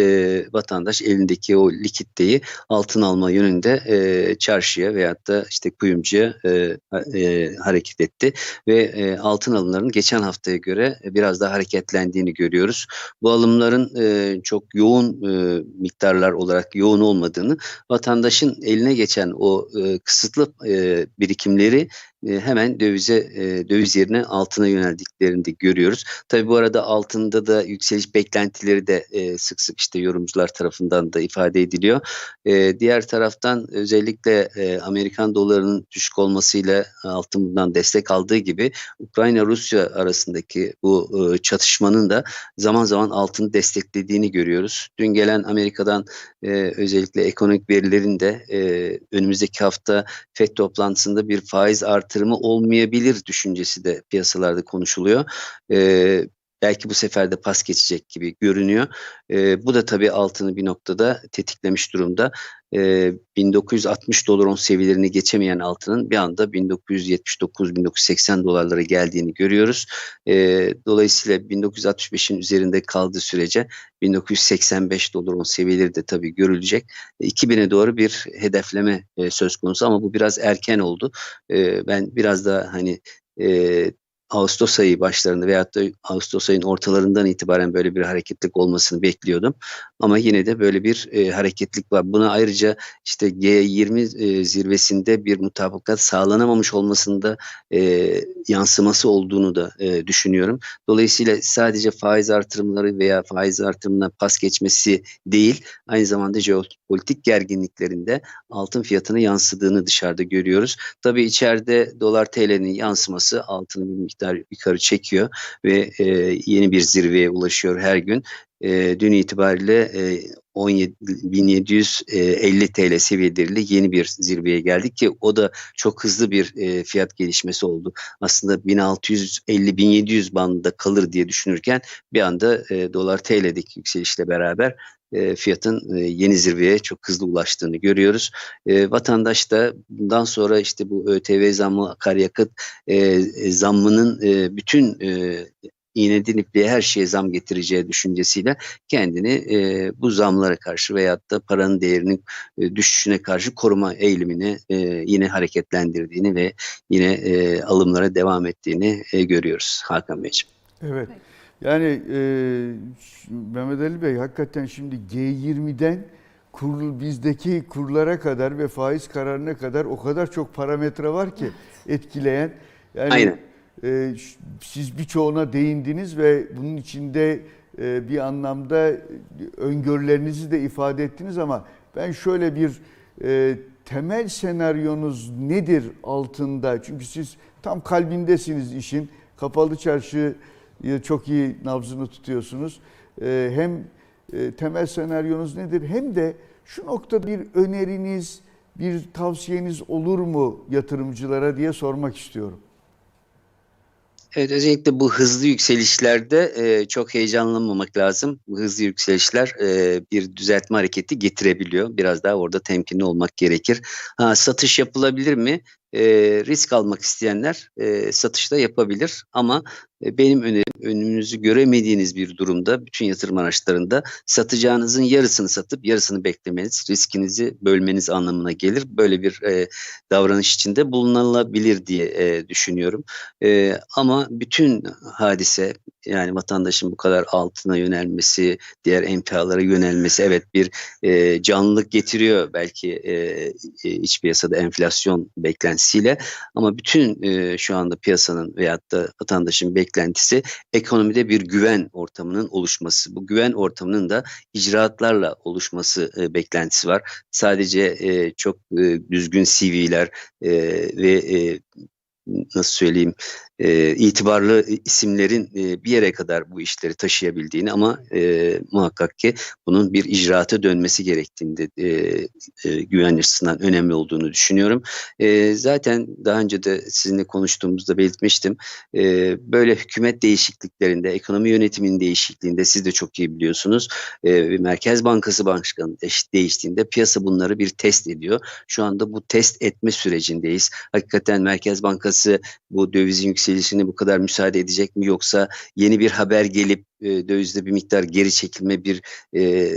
vatandaş elindeki o likitteyi altın alma yönünde e, çarşıya veyahut da işte kuyumcuya e, e, hareket etti ve e, altın alımlarının geçen haftaya göre biraz daha hareketlendiğini görüyoruz. Bu alımların e, çok yoğun e, miktarlar olarak yoğun olmadığını, vatandaşın eline geçen o e, kısıtlı e, birikimleri e, hemen dövize e, döviz yerine altına yöneldiklerini de görüyoruz. Tabii bu arada altında da yükseliş beklentileri de e, sık sık işte yorumcular tarafından da ifade ediliyor. Diğer taraftan özellikle Amerikan dolarının düşük olmasıyla altın bundan destek aldığı gibi Ukrayna-Rusya arasındaki bu çatışmanın da zaman zaman altını desteklediğini görüyoruz. Dün gelen Amerika'dan özellikle ekonomik verilerin de önümüzdeki hafta FED toplantısında bir faiz artırımı olmayabilir düşüncesi de piyasalarda konuşuluyor. Ee, belki bu sefer de pas geçecek gibi görünüyor. Ee, bu da tabii altını bir noktada tetiklemiş durumda. Ee, 1960 dolar on seviyelerini geçemeyen altının bir anda 1979-1980 dolarlara geldiğini görüyoruz. Ee, dolayısıyla 1965'in üzerinde kaldığı sürece 1985 dolar on seviyeleri de tabii görülecek. 2000'e doğru bir hedefleme e, söz konusu ama bu biraz erken oldu. E, ben biraz da hani e, Ağustos ayı başlarında veyahut da Ağustos ayın ortalarından itibaren böyle bir hareketlik olmasını bekliyordum. Ama yine de böyle bir e, hareketlik var. Buna ayrıca işte G20 e, zirvesinde bir mutabakat sağlanamamış olmasında e, yansıması olduğunu da e, düşünüyorum. Dolayısıyla sadece faiz artırımları veya faiz artırımına pas geçmesi değil, aynı zamanda jeopolitik gerginliklerinde altın fiyatına yansıdığını dışarıda görüyoruz. Tabii içeride dolar TL'nin yansıması altını bir miktar yukarı çekiyor ve e, yeni bir zirveye ulaşıyor her gün. E, dün itibariyle e, 17.750 TL seviyeleriyle yeni bir zirveye geldik ki o da çok hızlı bir e, fiyat gelişmesi oldu. Aslında 1650-1700 bandında kalır diye düşünürken bir anda e, dolar TL'deki yükselişle beraber fiyatın e, yeni zirveye çok hızlı ulaştığını görüyoruz. E, vatandaş da bundan sonra işte bu ÖTV zammı, akaryakıt e, e, zammının e, bütün e, iğneden ipliğe her şeye zam getireceği düşüncesiyle kendini e, bu zamlara karşı veyahut da paranın değerinin e, düşüşüne karşı koruma eğilimini e, yine hareketlendirdiğini ve yine e, alımlara devam ettiğini e, görüyoruz Hakan Beyciğim. Evet. Yani e, Mehmet Ali Bey hakikaten şimdi G20'den kur, bizdeki kurlara kadar ve faiz kararına kadar o kadar çok parametre var ki etkileyen. Yani Aynen. e, siz birçoğuna değindiniz ve bunun içinde e, bir anlamda öngörülerinizi de ifade ettiniz ama ben şöyle bir e, temel senaryonuz nedir altında? Çünkü siz tam kalbindesiniz işin. Kapalı çarşı çok iyi nabzını tutuyorsunuz. E, hem e, temel senaryonuz nedir hem de şu noktada bir öneriniz, bir tavsiyeniz olur mu yatırımcılara diye sormak istiyorum. Evet özellikle bu hızlı yükselişlerde e, çok heyecanlanmamak lazım. Bu hızlı yükselişler e, bir düzeltme hareketi getirebiliyor. Biraz daha orada temkinli olmak gerekir. Ha, satış yapılabilir mi? Risk almak isteyenler satışta yapabilir ama benim önerim önünüzü göremediğiniz bir durumda bütün yatırım araçlarında satacağınızın yarısını satıp yarısını beklemeniz riskinizi bölmeniz anlamına gelir. Böyle bir e, davranış içinde bulunulabilir diye e, düşünüyorum. E, ama bütün hadise yani vatandaşın bu kadar altına yönelmesi, diğer emtialara yönelmesi evet bir e, canlılık getiriyor belki e, e, iç piyasada enflasyon beklentisiyle ama bütün e, şu anda piyasanın veyahut da vatandaşın beklentisi ekonomide bir güven ortamının oluşması. Bu güven ortamının da icraatlarla oluşması e, beklentisi var. Sadece e, çok e, düzgün CV'ler e, ve e, nasıl söyleyeyim e, itibarlı isimlerin e, bir yere kadar bu işleri taşıyabildiğini ama e, muhakkak ki bunun bir icraata dönmesi gerektiğinde e, e, güven açısından önemli olduğunu düşünüyorum. E, zaten daha önce de sizinle konuştuğumuzda belirtmiştim. E, böyle hükümet değişikliklerinde, ekonomi yönetiminin değişikliğinde siz de çok iyi biliyorsunuz. E, Merkez Bankası Başkanı değiş- değiştiğinde piyasa bunları bir test ediyor. Şu anda bu test etme sürecindeyiz. Hakikaten Merkez Bankası bu dövizin yükselişine bu kadar müsaade edecek mi? Yoksa yeni bir haber gelip e, dövizde bir miktar geri çekilme bir e,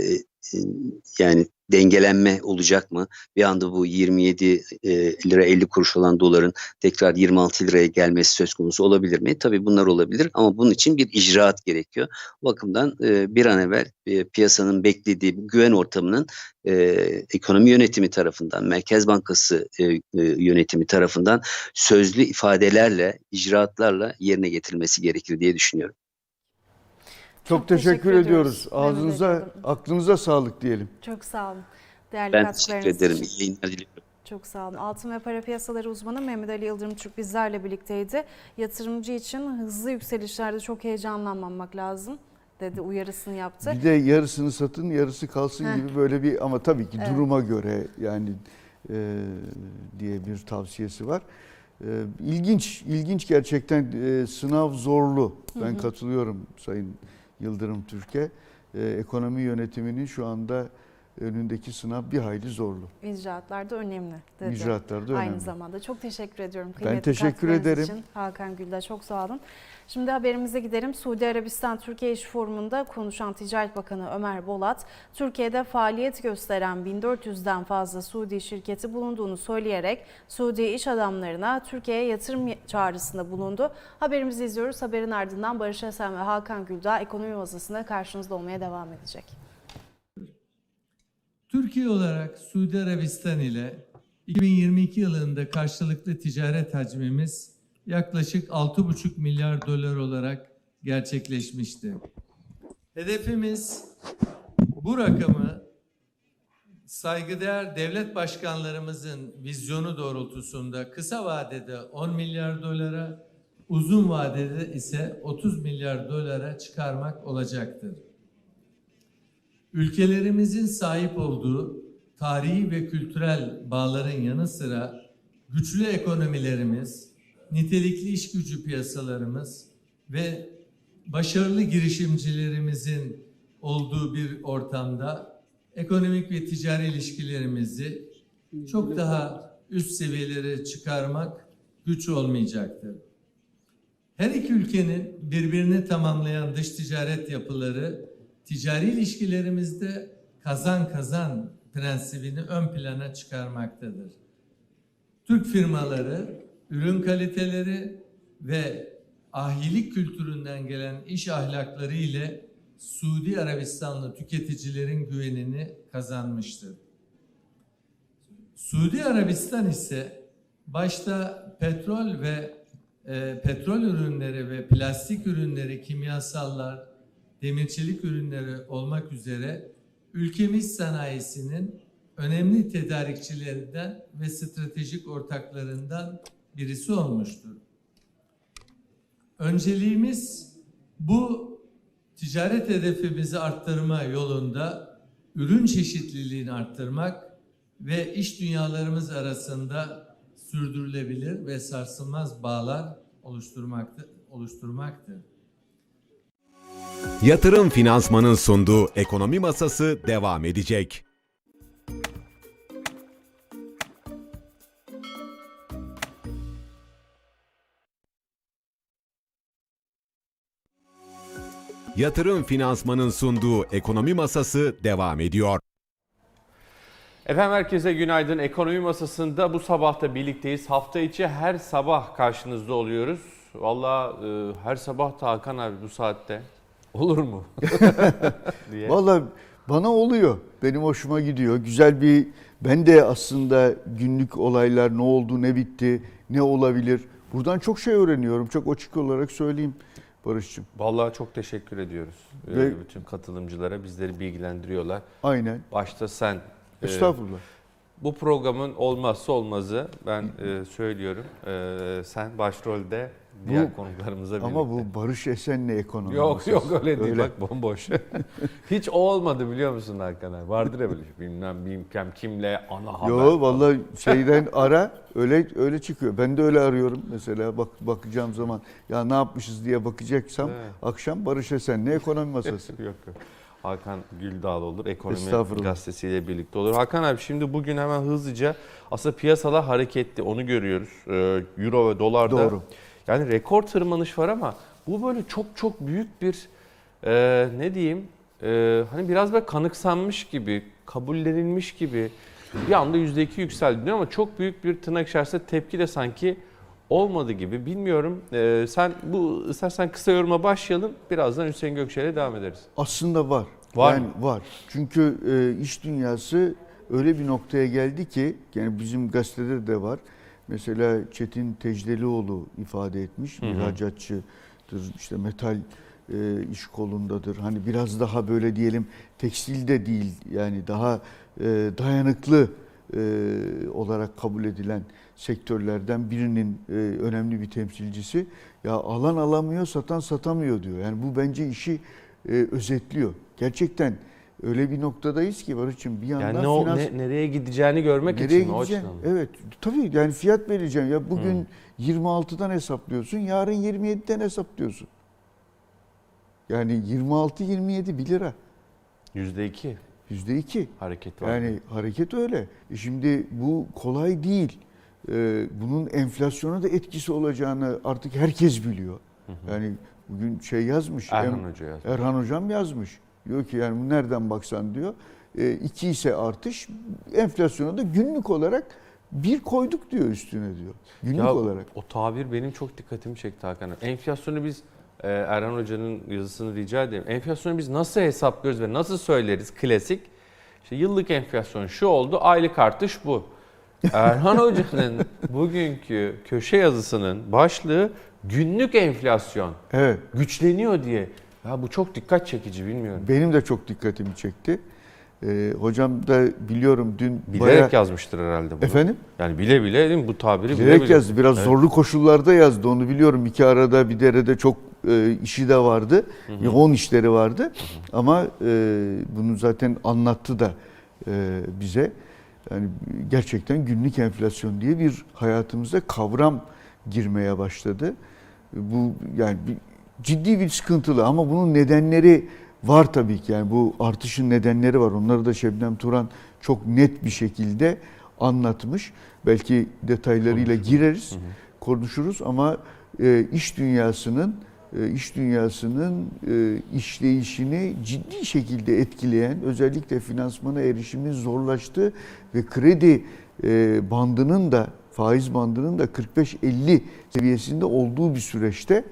yani dengelenme olacak mı? Bir anda bu 27 e, lira 50 kuruş olan doların tekrar 26 liraya gelmesi söz konusu olabilir mi? Tabii bunlar olabilir ama bunun için bir icraat gerekiyor. O bakımdan e, bir an evvel e, piyasanın beklediği güven ortamının ekonomi yönetimi tarafından, Merkez Bankası yönetimi tarafından sözlü ifadelerle, icraatlarla yerine getirilmesi gerekir diye düşünüyorum. Çok, teşekkür, teşekkür ediyoruz. Ağzınıza, aklınıza sağlık diyelim. Çok sağ olun. Değerli Ben teşekkür ederim. İyi yayınlar diliyorum. Çok sağ olun. Altın ve para piyasaları uzmanı Mehmet Ali Yıldırım Türk bizlerle birlikteydi. Yatırımcı için hızlı yükselişlerde çok heyecanlanmamak lazım dedi uyarısını yaptı. Bir de yarısını satın, yarısı kalsın Heh. gibi böyle bir ama tabii ki Evet. duruma göre yani e, diye bir tavsiyesi var. E, ilginç, ilginç gerçekten e, sınav zorlu. Ben katılıyorum Sayın Yıldırım Türk'e. E, ekonomi yönetiminin şu anda önündeki sınav bir hayli zorlu. İcraatlar da önemli dedi. İcraatlar da önemli. Aynı zamanda. Çok teşekkür ediyorum. Ben kıymetli teşekkür katkılarınız ederim. Için. Hakan Gül'de çok sağ olun. Şimdi haberimize gidelim. Suudi Arabistan Türkiye İş Forumu'nda konuşan Ticaret Bakanı Ömer Bolat, Türkiye'de faaliyet gösteren 1400'den fazla Suudi şirketi bulunduğunu söyleyerek Suudi iş adamlarına Türkiye'ye yatırım çağrısında bulundu. Haberimizi izliyoruz. Haberin ardından Barış Esen ve Hakan Güldağ ekonomi masasında karşınızda olmaya devam edecek. Türkiye olarak Suudi Arabistan ile 2022 yılında karşılıklı ticaret hacmimiz yaklaşık 6,5 milyar dolar olarak gerçekleşmişti. Hedefimiz bu rakamı saygıdeğer devlet başkanlarımızın vizyonu doğrultusunda kısa vadede 10 milyar dolara, uzun vadede ise 30 milyar dolara çıkarmak olacaktır. Ülkelerimizin sahip olduğu tarihi ve kültürel bağların yanı sıra güçlü ekonomilerimiz, nitelikli iş gücü piyasalarımız ve başarılı girişimcilerimizin olduğu bir ortamda ekonomik ve ticari ilişkilerimizi çok daha üst seviyelere çıkarmak güç olmayacaktır. Her iki ülkenin birbirini tamamlayan dış ticaret yapıları ticari ilişkilerimizde kazan kazan prensibini ön plana çıkarmaktadır. Türk firmaları ürün kaliteleri ve ahilik kültüründen gelen iş ahlakları ile Suudi Arabistanlı tüketicilerin güvenini kazanmıştır. Suudi Arabistan ise başta petrol ve e, petrol ürünleri ve plastik ürünleri, kimyasallar, demirçelik ürünleri olmak üzere ülkemiz sanayisinin önemli tedarikçilerinden ve stratejik ortaklarından birisi olmuştur. Önceliğimiz bu ticaret hedefimizi arttırma yolunda ürün çeşitliliğini arttırmak ve iş dünyalarımız arasında sürdürülebilir ve sarsılmaz bağlar oluşturmaktır. oluşturmaktır. Yatırım Finansman'ın sunduğu ekonomi masası devam edecek. Yatırım Finansman'ın sunduğu ekonomi masası devam ediyor. Efendim herkese günaydın. Ekonomi masasında bu sabah da birlikteyiz. Hafta içi her sabah karşınızda oluyoruz. Valla e, her sabah da Hakan abi bu saatte. Olur mu? diye. Vallahi bana oluyor. Benim hoşuma gidiyor. Güzel bir ben de aslında günlük olaylar ne oldu, ne bitti, ne olabilir. Buradan çok şey öğreniyorum. Çok açık olarak söyleyeyim Barış'cığım. Vallahi çok teşekkür ediyoruz. e, Ve- bütün katılımcılara bizleri bilgilendiriyorlar. Aynen. Başta sen. e, Estağfurullah. bu programın olmazsa olmazı ben e, söylüyorum. E, sen başrolde diğer Bu- konuklarımızla birlikte. Ama bu Barış Esen'le ekonomi Yok yok öyle değil Öyle. bak bomboş. Hiç o olmadı biliyor musun Hakan abi? Vardır ya böyle şey, bilmem bilmem kimle ana haber. Yo vallahi şeyden ara öyle öyle çıkıyor. Ben de öyle arıyorum mesela bak bakacağım zaman ya ne yapmışız diye bakacaksam Evet. akşam Barış Esen'le ekonomi masası. yok yok. Hakan Güldağ olur. Ekonomi gazetesiyle birlikte olur. Hakan abi şimdi bugün hemen hızlıca aslında piyasalar hareketli onu görüyoruz. Ee, Euro ve dolarda. Doğru. Yani rekor tırmanış var ama bu böyle çok çok büyük bir e, ne diyeyim e, hani biraz böyle kanıksanmış gibi, kabullenilmiş gibi bir anda %2 yükseldi ama çok büyük bir tırnak içerisinde tepki de sanki olmadı gibi. Bilmiyorum. E, sen bu istersen kısa yoruma başlayalım. Birazdan Hüseyin Gökçe'yle devam ederiz. Aslında var. Var yani mı? var. Çünkü e, iş dünyası öyle bir noktaya geldi ki yani bizim gazetede de var. Mesela Çetin Tecdelioğlu ifade etmiş. Hı hı. İhracatçıdır. işte metal e, iş kolundadır. Hani biraz daha böyle diyelim tekstil de değil yani daha e, dayanıklı e, olarak kabul edilen sektörlerden birinin e, önemli bir temsilcisi. Ya alan alamıyor, satan satamıyor diyor. Yani bu bence işi e, özetliyor. Gerçekten öyle bir noktadayız ki Barış'ım bir yandan Yani ne, o- finans... ne- nereye gideceğini görmek Nereye için mi? o açıdan? Evet. Tabii yani fiyat vereceğim. Ya bugün 26'dan hesaplıyorsun, yarın 27'den hesaplıyorsun. Yani 26-27 1 lira. %2 Yüzde iki. hareket var. Yani hareket öyle. E şimdi bu kolay değil. Ee, bunun enflasyona da etkisi olacağını artık herkes biliyor. Yani bugün şey yazmış. Erhan Em- Hoca yazdı. Erhan Hocam yazmış. Diyor ki yani nereden baksan diyor. E, iki ise artış enflasyona da günlük olarak bir koyduk diyor üstüne diyor. Günlük Ya, olarak. O tabir benim çok dikkatimi çekti Hakan. Enflasyonu biz e, Erhan Hoca'nın yazısını rica edeyim. Enflasyonu biz nasıl hesaplıyoruz ve nasıl söyleriz? Klasik. İşte yıllık enflasyon şu oldu, aylık artış bu. Erhan Hoca'nın bugünkü köşe yazısının başlığı günlük enflasyon Evet. güçleniyor diye. Ya bu çok dikkat çekici bilmiyorum. Benim de çok dikkatimi çekti. E, hocam da biliyorum dün Bilerek bayağı... yazmıştır herhalde bunu. Efendim? Yani bile bile değil mi? bu tabiri bile Bilerek bile. yazdı. Biraz Evet. zorlu koşullarda yazdı. Onu biliyorum. İki arada bir derede çok e, işi de vardı. Yoğun işleri vardı. Ama e, bunu zaten anlattı da e, bize. Yani gerçekten günlük enflasyon diye bir hayatımıza kavram girmeye başladı. Bu yani bir, ciddi bir sıkıntılı ama bunun nedenleri var tabii ki. Yani bu artışın nedenleri var. Onları da Şebnem Turan çok net bir şekilde anlatmış. Belki detaylarıyla gireriz, konuşuruz ama e, iş dünyasının e, iş dünyasının e, işleyişini ciddi şekilde etkileyen, özellikle finansmana erişimin zorlaştığı ve kredi e, bandının da faiz bandının da 45-50 seviyesinde olduğu bir süreçte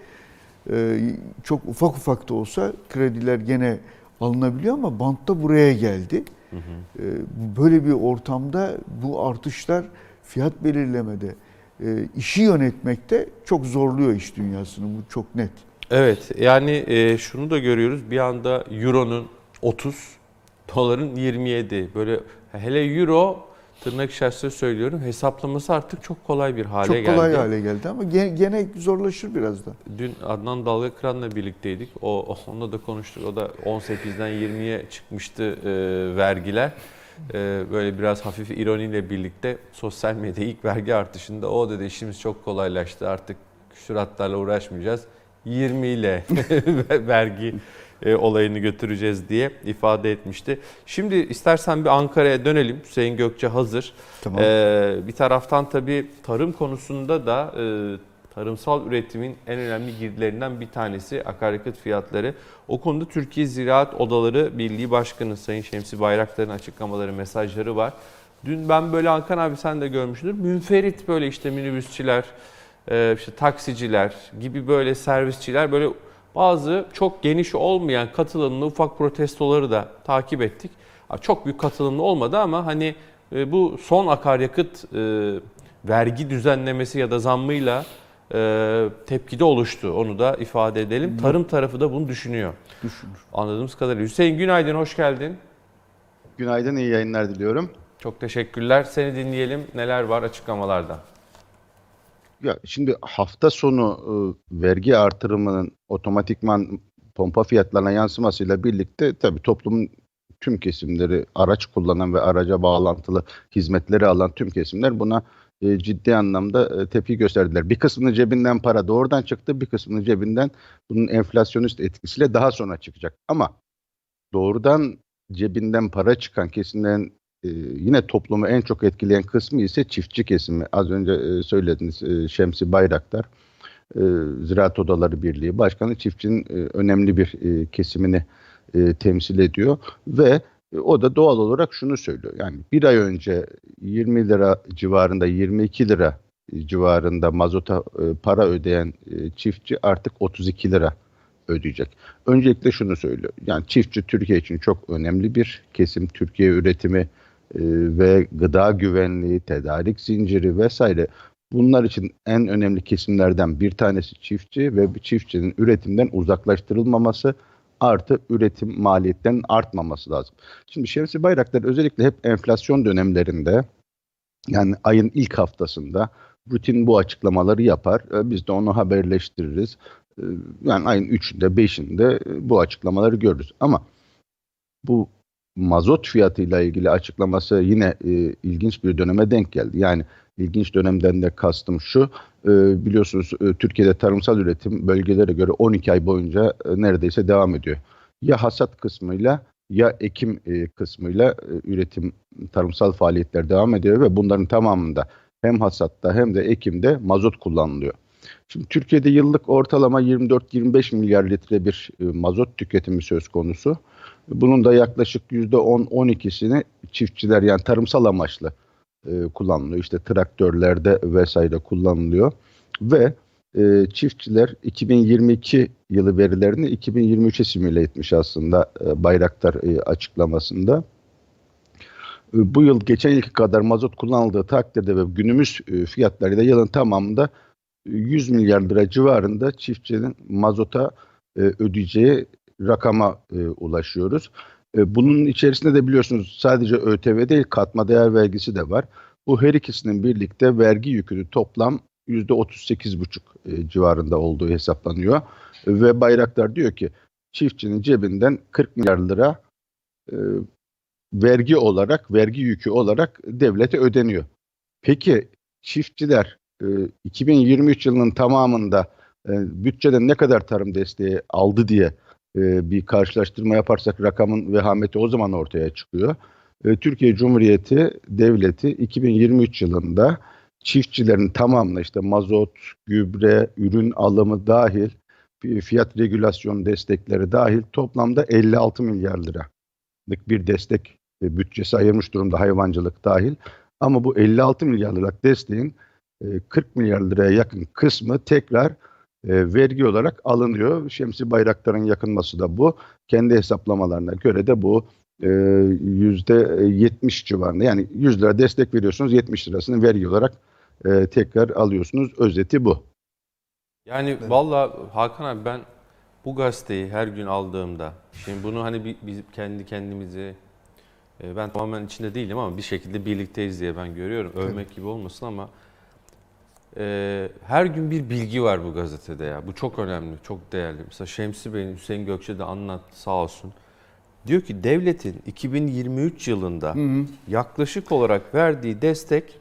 çok ufak ufak da olsa krediler gene alınabiliyor ama bantta buraya geldi. E, Böyle bir ortamda bu artışlar fiyat belirlemede, e, işi yönetmekte çok zorluyor iş dünyasını. Bu çok net. Evet yani e, şunu da görüyoruz bir anda Euro'nun 30 doların 27 böyle hele Euro tırnak içerisinde söylüyorum hesaplaması artık çok kolay bir hale çok geldi. kolay hale geldi ama gene, gene zorlaşır biraz da. Dün Adnan Dalgakıran'la birlikteydik. O onunla da konuştuk. O da 18'den 20'ye çıkmıştı e, vergiler. E, böyle biraz hafif ironiyle birlikte sosyal medya ilk vergi artışında o dedi işimiz çok kolaylaştı. Artık küsuratlarla uğraşmayacağız. 20 ile vergi e, olayını götüreceğiz diye ifade etmişti. Şimdi istersen bir Ankara'ya dönelim. Hüseyin Gökçe hazır. Tamam. Ee, bir taraftan tabii tarım konusunda da e, tarımsal üretimin en önemli girdilerinden bir tanesi akaryakıt fiyatları. O konuda Türkiye Ziraat Odaları Birliği Başkanı Sayın Şemsi Bayraktar'ın açıklamaları, mesajları var. Dün ben böyle Hakan abi sen de görmüşsündür. Münferit böyle işte minibüsçiler, e, işte taksiciler gibi böyle servisçiler böyle bazı çok geniş olmayan katılımlı ufak protestoları da takip ettik. Çok büyük katılımlı olmadı ama hani e, bu son akaryakıt e, vergi düzenlemesi ya da zammıyla e, tepkide oluştu. Onu da ifade edelim. Tarım tarafı da bunu düşünüyor. Düşünür. Anladığımız kadarıyla. Hüseyin günaydın, hoş geldin. Günaydın, iyi yayınlar diliyorum. Çok teşekkürler. Seni dinleyelim. Neler var açıklamalarda? Ya şimdi hafta sonu e, vergi artırımının otomatikman pompa fiyatlarına yansımasıyla birlikte tabii toplumun tüm kesimleri araç kullanan ve araca bağlantılı hizmetleri alan tüm kesimler buna e, ciddi anlamda e, tepki gösterdiler. Bir kısmının cebinden para doğrudan çıktı, bir kısmının cebinden bunun enflasyonist etkisiyle daha sonra çıkacak. Ama doğrudan cebinden para çıkan kesimlerin e, yine toplumu en çok etkileyen kısmı ise çiftçi kesimi. Az önce e, söylediniz e, Şemsi Bayraktar, e, Ziraat Odaları Birliği Başkanı çiftçinin e, önemli bir kesimini temsil ediyor ve o da doğal olarak şunu söylüyor. Yani bir ay önce 20 lira civarında 22 lira civarında mazota para ödeyen çiftçi artık 32 lira ödeyecek. Öncelikle şunu söylüyor. Yani çiftçi Türkiye için çok önemli bir kesim. Türkiye üretimi ve gıda güvenliği, tedarik zinciri vesaire bunlar için en önemli kesimlerden bir tanesi çiftçi ve bir çiftçinin üretimden uzaklaştırılmaması artı üretim maliyetlerinin artmaması lazım. Şimdi Şemsi Bayraktar özellikle hep enflasyon dönemlerinde yani ayın ilk haftasında rutin bu açıklamaları yapar. E, Biz de onu haberleştiririz. E, Yani ayın 3'ünde 5'inde e, bu açıklamaları görürüz. Ama bu mazot fiyatıyla ilgili açıklaması yine e, ilginç bir döneme denk geldi. Yani ilginç dönemden de kastım şu. e, biliyorsunuz e, Türkiye'de tarımsal üretim bölgelere göre 12 ay boyunca e, neredeyse devam ediyor. Ya hasat kısmıyla ya ekim e, kısmıyla e, üretim tarımsal faaliyetler devam ediyor ve bunların tamamında hem hasatta hem de ekimde mazot kullanılıyor. Şimdi Türkiye'de yıllık ortalama 24-25 milyar litre bir e, mazot tüketimi söz konusu. Bunun da yaklaşık %10-12'sini çiftçiler yani tarımsal amaçlı e, kullanılıyor. İşte traktörlerde vesaire kullanılıyor. Ve e, çiftçiler 2022 yılı verilerini 2023'e simüle etmiş aslında e, Bayraktar e, açıklamasında. E, Bu yıl geçen yılki kadar mazot kullanıldığı takdirde ve günümüz e, fiyatlarıyla yılın tamamında 100 milyar lira civarında çiftçinin mazota e, ödeyeceği rakama e, ulaşıyoruz. E, bunun içerisinde de biliyorsunuz sadece ÖTV değil katma değer vergisi de var. Bu her ikisinin birlikte vergi yükünü toplam %38,5 e, civarında olduğu hesaplanıyor. Ve Bayraktar diyor ki çiftçinin cebinden 40 milyar lira e, vergi olarak, vergi yükü olarak devlete ödeniyor. Peki çiftçiler e, 2023 yılının tamamında e, bütçeden ne kadar tarım desteği aldı diye e, bir karşılaştırma yaparsak rakamın vehameti o zaman ortaya çıkıyor. E, Türkiye Cumhuriyeti Devleti 2023 yılında çiftçilerin tamamına işte mazot, gübre, ürün alımı dahil, fi- fiyat regülasyon destekleri dahil toplamda 56 milyar liralık bir destek e, bütçesi ayırmış durumda hayvancılık dahil. Ama bu 56 milyar liralık desteğin e, 40 milyar liraya yakın kısmı tekrar e, vergi olarak alınıyor. Şemsi Bayraktar'ın yakınması da bu. Kendi hesaplamalarına göre de bu e, yüzde 70 civarında. Yani 100 lira destek veriyorsunuz 70 lirasını vergi olarak e, tekrar alıyorsunuz. Özeti bu. Yani valla Hakan abi ben bu gazeteyi her gün aldığımda şimdi bunu hani bi- biz kendi kendimizi e, ben tamamen içinde değilim ama bir şekilde birlikteyiz diye ben görüyorum. Övmek gibi olmasın ama e, her gün bir bilgi var bu gazetede ya. Bu çok önemli, çok değerli. Mesela Şemsi Bey'in Hüseyin Gökçe de anlattı sağ olsun. Diyor ki devletin 2023 yılında yaklaşık olarak verdiği destek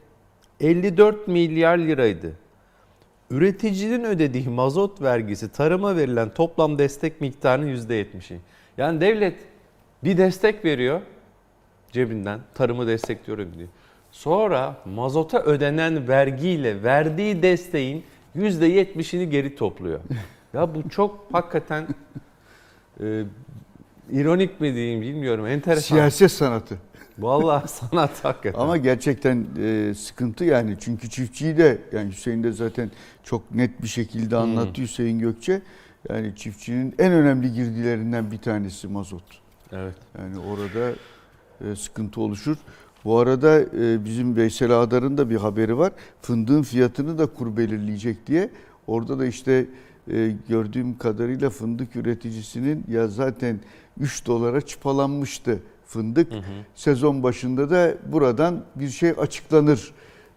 54 milyar liraydı. Üreticinin ödediği mazot vergisi tarıma verilen toplam destek miktarının %70'i. Yani devlet bir destek veriyor cebinden tarımı destekliyorum diyor. Sonra mazota ödenen vergiyle verdiği desteğin %70'ini geri topluyor. Ya bu çok hakikaten e, ironik mi diyeyim bilmiyorum enteresan. Siyaset sanatı. Vallahi sanat hakikaten. Ama gerçekten e, sıkıntı yani. Çünkü çiftçiyi de yani Hüseyin de zaten çok net bir şekilde anlattı Hüseyin Gökçe. Yani çiftçinin en önemli girdilerinden bir tanesi mazot. Evet. Yani orada e, sıkıntı oluşur. Bu arada e, bizim Veysel Ağdar'ın da bir haberi var. Fındığın fiyatını da kur belirleyecek diye. Orada da işte e, gördüğüm kadarıyla fındık üreticisinin ya zaten 3 dolara çıpalanmıştı fındık. Sezon başında da buradan bir şey açıklanır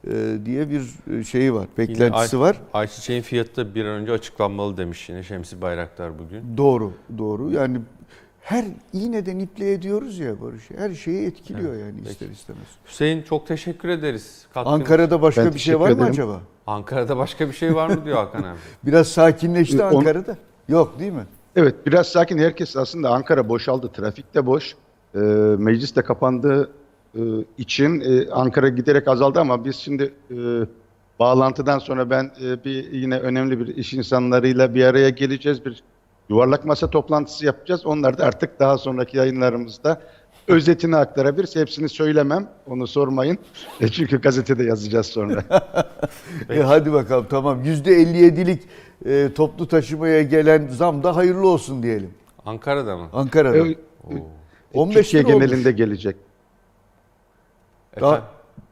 e, diye bir şeyi var, beklentisi Yine var. Ay, ayçiçeğin fiyatı da bir an önce açıklanmalı demiş yine Şemsi Bayraktar bugün. Doğru, doğru. Yani her iğneden ipliğe diyoruz ya Barış. Her şeyi etkiliyor yani peki. ister istemez. Hüseyin çok teşekkür ederiz. Katkınız- Ankara'da başka Ben bir şey var mı ederim. acaba? Ankara'da başka bir şey var mı diyor Hakan abi. Biraz sakinleşti Ee, Ankara'da. Yok değil mi? Evet biraz sakin herkes aslında Ankara boşaldı. Trafik de boş. Ee, meclis de kapandığı e, için e, Ankara giderek azaldı ama biz şimdi e, bağlantıdan sonra ben e, bir yine önemli bir iş insanlarıyla bir araya geleceğiz. Bir yuvarlak masa toplantısı yapacağız. Onlar da artık daha sonraki yayınlarımızda özetini aktarabiliriz. Hepsini söylemem. Onu sormayın. E, çünkü gazetede yazacağız sonra. E hadi bakalım tamam. %57'lik e, toplu taşımaya gelen zam da hayırlı olsun diyelim. Ankara'da mı? Ankara'da. E, 15 Türkiye lira olmuş. genelinde gelecek. Daha-?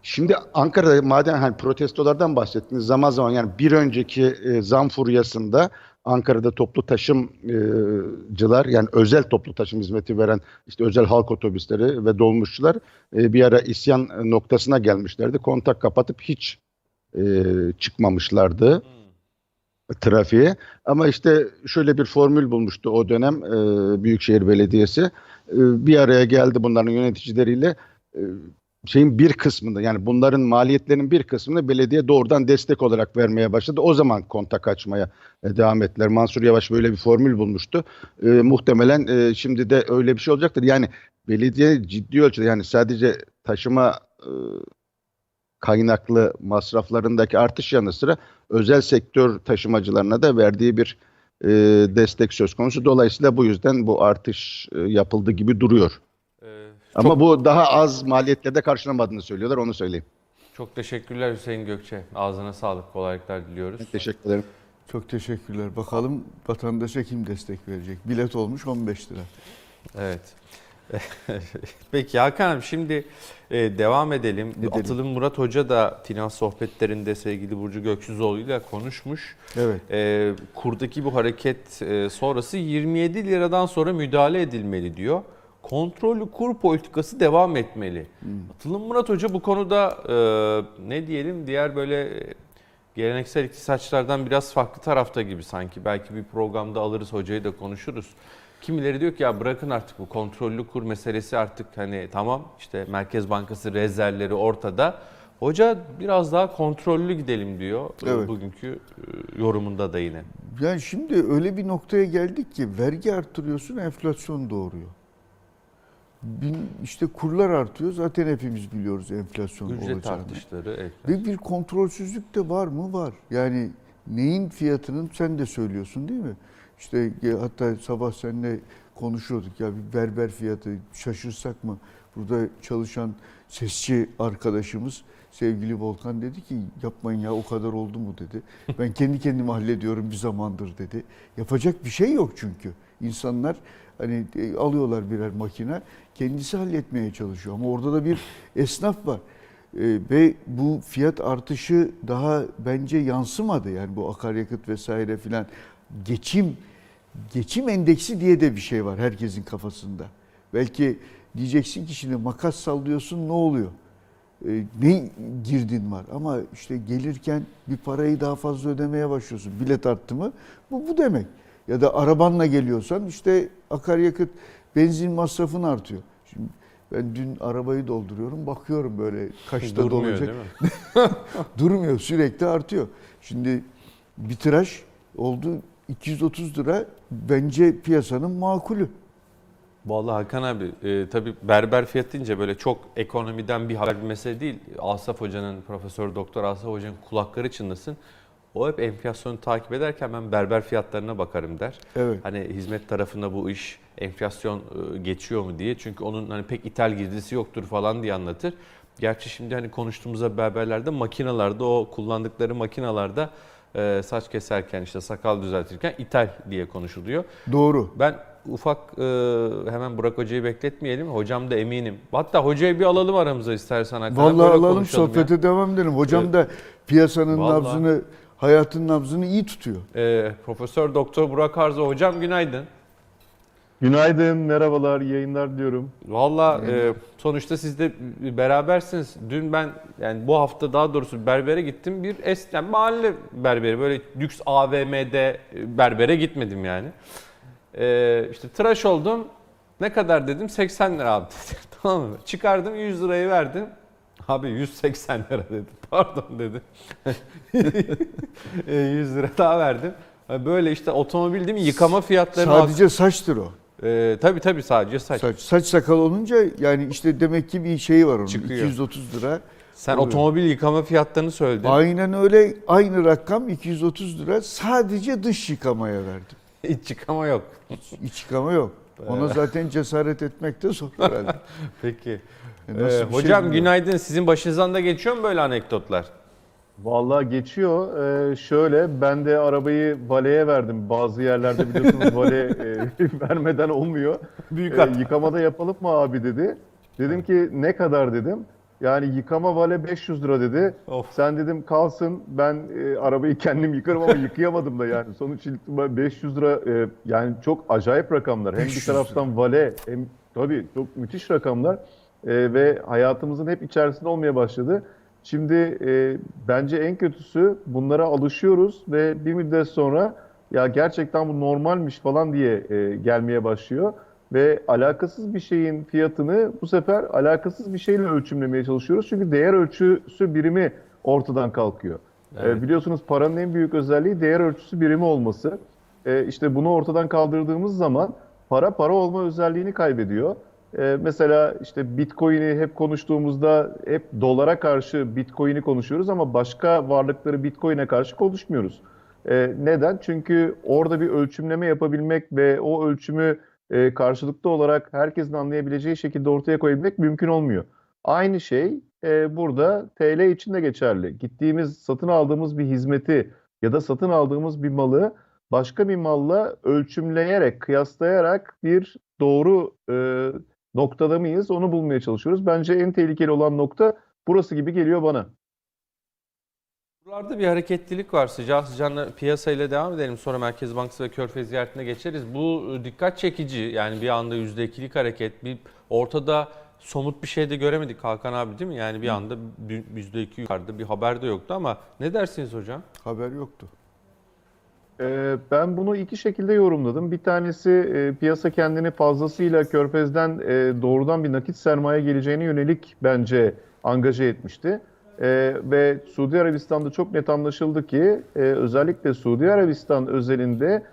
Şimdi Ankara'da madem hani protestolardan bahsettiniz zaman zaman yani bir önceki e, zam furyasında Ankara'da toplu taşımcılar yani özel toplu taşım hizmeti veren işte özel halk otobüsleri ve dolmuşçular e, bir ara isyan noktasına gelmişlerdi. Kontak kapatıp hiç e, çıkmamışlardı trafiğe. Ama işte şöyle bir formül bulmuştu o dönem e, Büyükşehir Belediyesi. E, bir araya geldi bunların yöneticileriyle. E, şeyin bir kısmını yani bunların maliyetlerinin bir kısmını belediye doğrudan destek olarak vermeye başladı. O zaman kontak açmaya e, devam ettiler. Mansur Yavaş böyle bir formül bulmuştu. E, muhtemelen e, şimdi de öyle bir şey olacaktır. Yani belediye ciddi ölçüde yani sadece taşıma e, kaynaklı masraflarındaki artış yanı sıra özel sektör taşımacılarına da verdiği bir e, destek söz konusu. Dolayısıyla bu yüzden bu artış e, yapıldı gibi duruyor. Ama çok, bu daha az maliyetlerde karşılamadığını söylüyorlar onu söyleyeyim. çok teşekkürler Hüseyin Gökçe. Ağzına sağlık, kolaylıklar diliyoruz. Teşekkür ederim. Çok teşekkürler. Bakalım vatandaşa kim destek verecek? Bilet olmuş 15 lira. Evet. Peki Hakan abi şimdi e, devam edelim. Edelim. Atılım Murat Hoca da finans sohbetlerinde sevgili Burcu Göksüzoğlu ile konuşmuş. Evet. E, kurdaki bu hareket e, sonrası 27 liradan sonra müdahale edilmeli diyor. Kontrollü kur politikası devam etmeli. Atılım Murat Hoca bu konuda e, ne diyelim diğer böyle geleneksel iktisatçılardan biraz farklı tarafta gibi sanki. Belki bir programda alırız hocayı da konuşuruz. Kimileri diyor ki ya bırakın artık bu kontrollü kur meselesi artık hani tamam işte Merkez Bankası rezervleri ortada. Hoca biraz daha kontrollü gidelim diyor e, Evet. bugünkü e, yorumunda da yine. Yani şimdi öyle bir noktaya geldik ki vergi arttırıyorsun enflasyon doğuruyor. Bin, işte kurlar artıyor zaten hepimiz biliyoruz enflasyon Ücret olacağını. artışları. evet. Ve bir kontrolsüzlük de var mı? Var. Yani neyin fiyatının sen de söylüyorsun değil mi? İşte e, hatta sabah seninle konuşuyorduk ya bir berber fiyatı şaşırsak mı? Burada çalışan sesçi arkadaşımız sevgili Volkan dedi ki yapmayın ya o kadar oldu mu dedi. Ben kendi kendime hallediyorum bir zamandır dedi. Yapacak bir şey yok çünkü. İnsanlar hani e, alıyorlar birer makine kendisi halletmeye çalışıyor ama orada da bir esnaf var. Ee, ve bu fiyat artışı daha bence yansımadı. Yani bu akaryakıt vesaire filan geçim geçim endeksi diye de bir şey var herkesin kafasında. Belki diyeceksin ki şimdi makas sallıyorsun ne oluyor? Ee, ne girdin var ama işte gelirken bir parayı daha fazla ödemeye başlıyorsun. Bilet arttı mı? Bu bu demek. Ya da arabanla geliyorsan işte akaryakıt benzin masrafın artıyor. Şimdi ben dün arabayı dolduruyorum bakıyorum böyle kaçta Durmuyor dolacak. değil mi? Durmuyor sürekli artıyor. Şimdi bir tıraş oldu 230 lira bence piyasanın makulü. Vallahi Hakan abi e, tabii berber fiyatı deyince böyle çok ekonomiden bir haber bir mesele değil. Asaf Hoca'nın, Profesör Doktor Asaf Hoca'nın kulakları çınlasın. O hep enflasyonu takip ederken ben berber fiyatlarına bakarım der. Evet. Hani hizmet tarafında bu iş enflasyon e, geçiyor mu diye. Çünkü onun hani pek ithal girdisi yoktur falan diye anlatır. Gerçi şimdi hani konuştuğumuzda berberlerde makinalarda o kullandıkları makinalarda e, saç keserken işte sakal düzeltirken ithal diye konuşuluyor. Doğru. Ben ufak e, hemen Burak Hoca'yı bekletmeyelim. Hocam da eminim. Hatta hocayı bir alalım aramıza istersen. Hakan. Vallahi Böyle alalım sohbete ya. devam edelim. Hocam da piyasanın Vallahi. nabzını, hayatın nabzını iyi tutuyor. E, Profesör Doktor Burak Arzu hocam günaydın. Günaydın, merhabalar, iyi yayınlar diliyorum. Valla e, sonuçta siz de berabersiniz. Dün ben yani bu hafta daha doğrusu berbere gittim. Bir es, yani mahalle berberi böyle lüks AVM'de berbere gitmedim yani. E, işte tıraş oldum. Ne kadar dedim? 80 lira abi dedi. tamam mı? Çıkardım 100 lirayı verdim. Abi 180 lira dedi. Pardon dedi. E, 100 lira daha verdim. Böyle işte otomobil değil mi? Yıkama fiyatları Sadece saçtır o. Ee, tabii tabii sadece saç. Saç, saç sakal olunca yani işte demek ki bir şeyi var onun. Çıkıyor. 230 lira. Sen Oluyor. otomobil yıkama fiyatlarını söyledin. Aynen öyle aynı rakam 230 lira sadece dış yıkamaya verdim. Hiç yıkama yok. İç yıkama yok. Ona zaten cesaret etmek de zor herhalde. Peki. E, Ee, şey hocam bilmiyorum. günaydın. Sizin başınızdan da geçiyor mu böyle anekdotlar? Vallahi geçiyor. Ee, şöyle, ben de arabayı valeye verdim. Bazı yerlerde biliyorsunuz vale e, vermeden olmuyor. Büyük Ee, hata. yıkamada yapalım mı abi dedi. Dedim ki ne kadar dedim. Yani yıkama vale 500 lira dedi. Of. Sen dedim kalsın ben e, arabayı kendim yıkarım ama yıkayamadım da yani. Sonuç itibariyle 500 lira e, yani çok acayip rakamlar. Hem bir 500 lira. taraftan vale hem tabii çok müthiş rakamlar. E, ve hayatımızın hep içerisinde olmaya başladı. Şimdi e, bence en kötüsü bunlara alışıyoruz ve bir müddet sonra ya gerçekten bu normalmiş falan diye e, gelmeye başlıyor. Ve alakasız bir şeyin fiyatını bu sefer alakasız bir şeyle ölçümlemeye çalışıyoruz. Çünkü değer ölçüsü birimi ortadan kalkıyor. Evet. E, biliyorsunuz paranın en büyük özelliği değer ölçüsü birimi olması. E, işte bunu ortadan kaldırdığımız zaman para para olma özelliğini kaybediyor. E, mesela işte Bitcoin'i hep konuştuğumuzda hep dolara karşı Bitcoin'i konuşuyoruz ama başka varlıkları Bitcoin'e karşı konuşmuyoruz. E, neden? Çünkü orada bir ölçümleme yapabilmek ve o ölçümü e, karşılıklı olarak herkesin anlayabileceği şekilde ortaya koyabilmek mümkün olmuyor. Aynı şey e, burada TL için de geçerli. Gittiğimiz, satın aldığımız bir hizmeti ya da satın aldığımız bir malı başka bir malla ölçümleyerek, kıyaslayarak bir doğru e, noktada mıyız onu bulmaya çalışıyoruz. Bence en tehlikeli olan nokta burası gibi geliyor bana. Buralarda bir hareketlilik var. Sıcağı sıcağına piyasayla devam edelim. Sonra Merkez Bankası ve Körfez ziyaretine geçeriz. Bu e, dikkat çekici. Yani bir anda %2'lik hareket. Bir ortada somut bir şey de göremedik Hakan abi değil mi? Yani bir anda %2 yukarıda bir haber de yoktu ama ne dersiniz hocam? Haber yoktu. Ee, Ben bunu iki şekilde yorumladım. Bir tanesi e, piyasa kendini fazlasıyla Körfez'den e, doğrudan bir nakit sermaye geleceğine yönelik bence angaje etmişti. Ee, Ve Suudi Arabistan'da çok net anlaşıldı ki e, özellikle Suudi Arabistan özelinde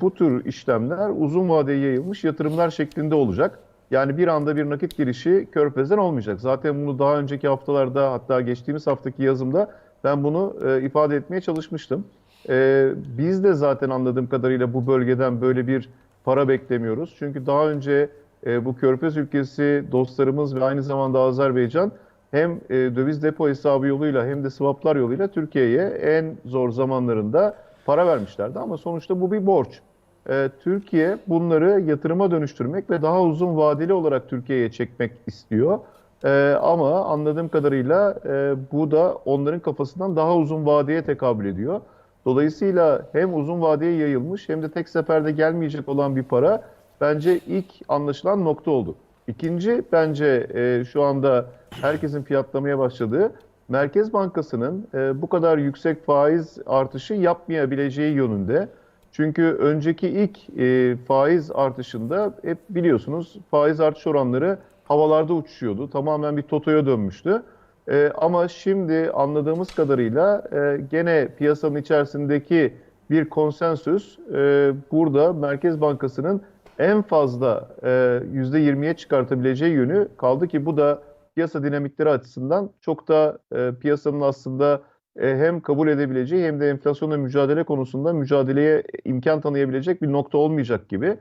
bu tür işlemler uzun vadeye yayılmış yatırımlar şeklinde olacak. Yani bir anda bir nakit girişi Körfez'den olmayacak. Zaten bunu daha önceki haftalarda hatta geçtiğimiz haftaki yazımda ben bunu ifade etmeye çalışmıştım. Ee, biz de zaten anladığım kadarıyla bu bölgeden böyle bir para beklemiyoruz. Çünkü daha önce e, bu Körfez ülkesi dostlarımız ve aynı zamanda Azerbaycan hem e, döviz depo hesabı yoluyla hem de swaplar yoluyla Türkiye'ye en zor zamanlarında para vermişlerdi. Ama sonuçta bu bir borç. Ee, Türkiye bunları yatırıma dönüştürmek ve daha uzun vadeli olarak Türkiye'ye çekmek istiyor. Ee, ama anladığım kadarıyla e, bu da onların kafasından daha uzun vadeye tekabül ediyor. Dolayısıyla hem uzun vadeye yayılmış hem de tek seferde gelmeyecek olan bir para bence ilk anlaşılan nokta oldu. İkinci bence e, şu anda herkesin fiyatlamaya başladığı Merkez Bankası'nın e, bu kadar yüksek faiz artışı yapmayabileceği yönünde. Çünkü önceki ilk e, faiz artışında hep biliyorsunuz faiz artış oranları havalarda uçuşuyordu. Tamamen bir totoya dönmüştü. E, ama şimdi anladığımız kadarıyla e, gene piyasanın içerisindeki bir konsensüs e, burada Merkez Bankası'nın en fazla e, %20'ye çıkartabileceği yönü kaldı ki bu da piyasa dinamikleri açısından çok da e, piyasanın aslında e, hem kabul edebileceği hem de enflasyonla mücadele konusunda mücadeleye imkan tanıyabilecek bir nokta olmayacak gibi.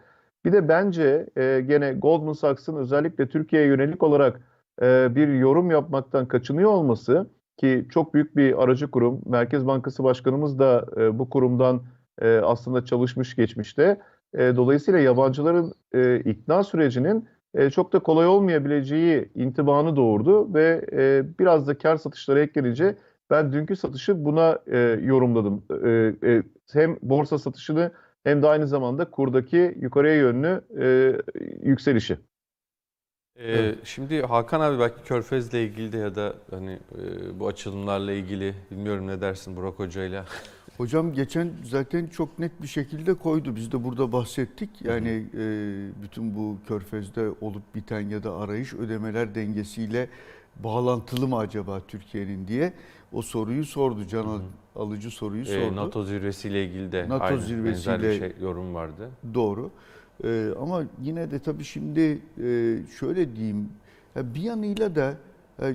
Bir de bence e, gene Goldman Sachs'ın özellikle Türkiye'ye yönelik olarak e, bir yorum yapmaktan kaçınıyor olması ki çok büyük bir aracı kurum. Merkez Bankası Başkanımız da e, bu kurumdan e, aslında çalışmış geçmişte. Dolayısıyla yabancıların ikna sürecinin çok da kolay olmayabileceği intibanı doğurdu ve biraz da kar satışları eklenince ben dünkü satışı buna yorumladım. Hem borsa satışını hem de aynı zamanda kurdaki yukarıya yönlü yükselişi. Ee, Şimdi Hakan abi belki Körfez'le ilgili de ya da hani e, bu açılımlarla ilgili bilmiyorum ne dersin Burak Hoca'yla. Hocam geçen zaten çok net bir şekilde koydu. Biz de burada bahsettik. Yani e, bütün bu körfezde olup biten ya da arayış ödemeler dengesiyle bağlantılı mı acaba Türkiye'nin diye o soruyu sordu. Can al- alıcı soruyu Ee, sordu. NATO zirvesiyle ilgili de NATO aynı benzer bir zirvesiyle- şey, yorum vardı. Doğru. Ee, ama yine de tabii şimdi e, şöyle diyeyim. ya bir yanıyla da e,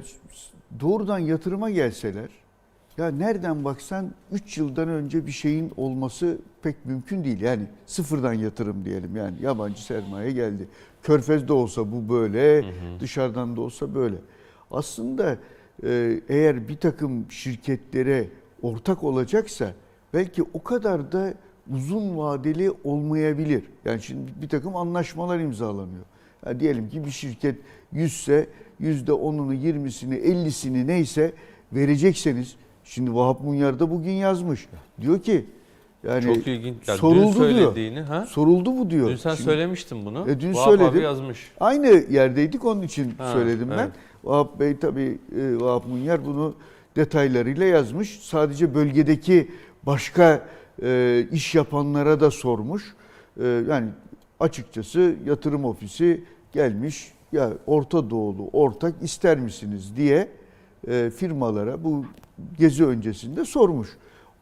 doğrudan yatırıma gelseler ya nereden baksan 3 yıldan önce bir şeyin olması pek mümkün değil. Yani sıfırdan yatırım diyelim. Yani yabancı sermaye geldi. Körfez'de olsa bu böyle, dışarıdan da olsa böyle. Aslında e, eğer bir takım şirketlere ortak olacaksa belki o kadar da uzun vadeli olmayabilir. Yani şimdi bir takım anlaşmalar imzalanıyor. Ya diyelim ki bir şirket 100 ise %10'unu, 20'sini, 50'sini neyse verecekseniz şimdi Vahap Munyar da bugün yazmış. Diyor ki yani Çok ilginç. Ya dün soruldu diyor. söylediğini ha? Soruldu bu diyor. Dün sen Şimdi- söylemiştin bunu. E, dün Vahap abi söyledim. yazmış. Aynı yerdeydik onun için Ha, söyledim ben. evet. Vahap Bey tabii e, Vahap Munyar bunu detaylarıyla yazmış. Sadece bölgedeki başka e, iş yapanlara da sormuş. E, yani açıkçası yatırım ofisi gelmiş ya Orta Doğulu ortak ister misiniz diye e, firmalara bu gezi öncesinde sormuş.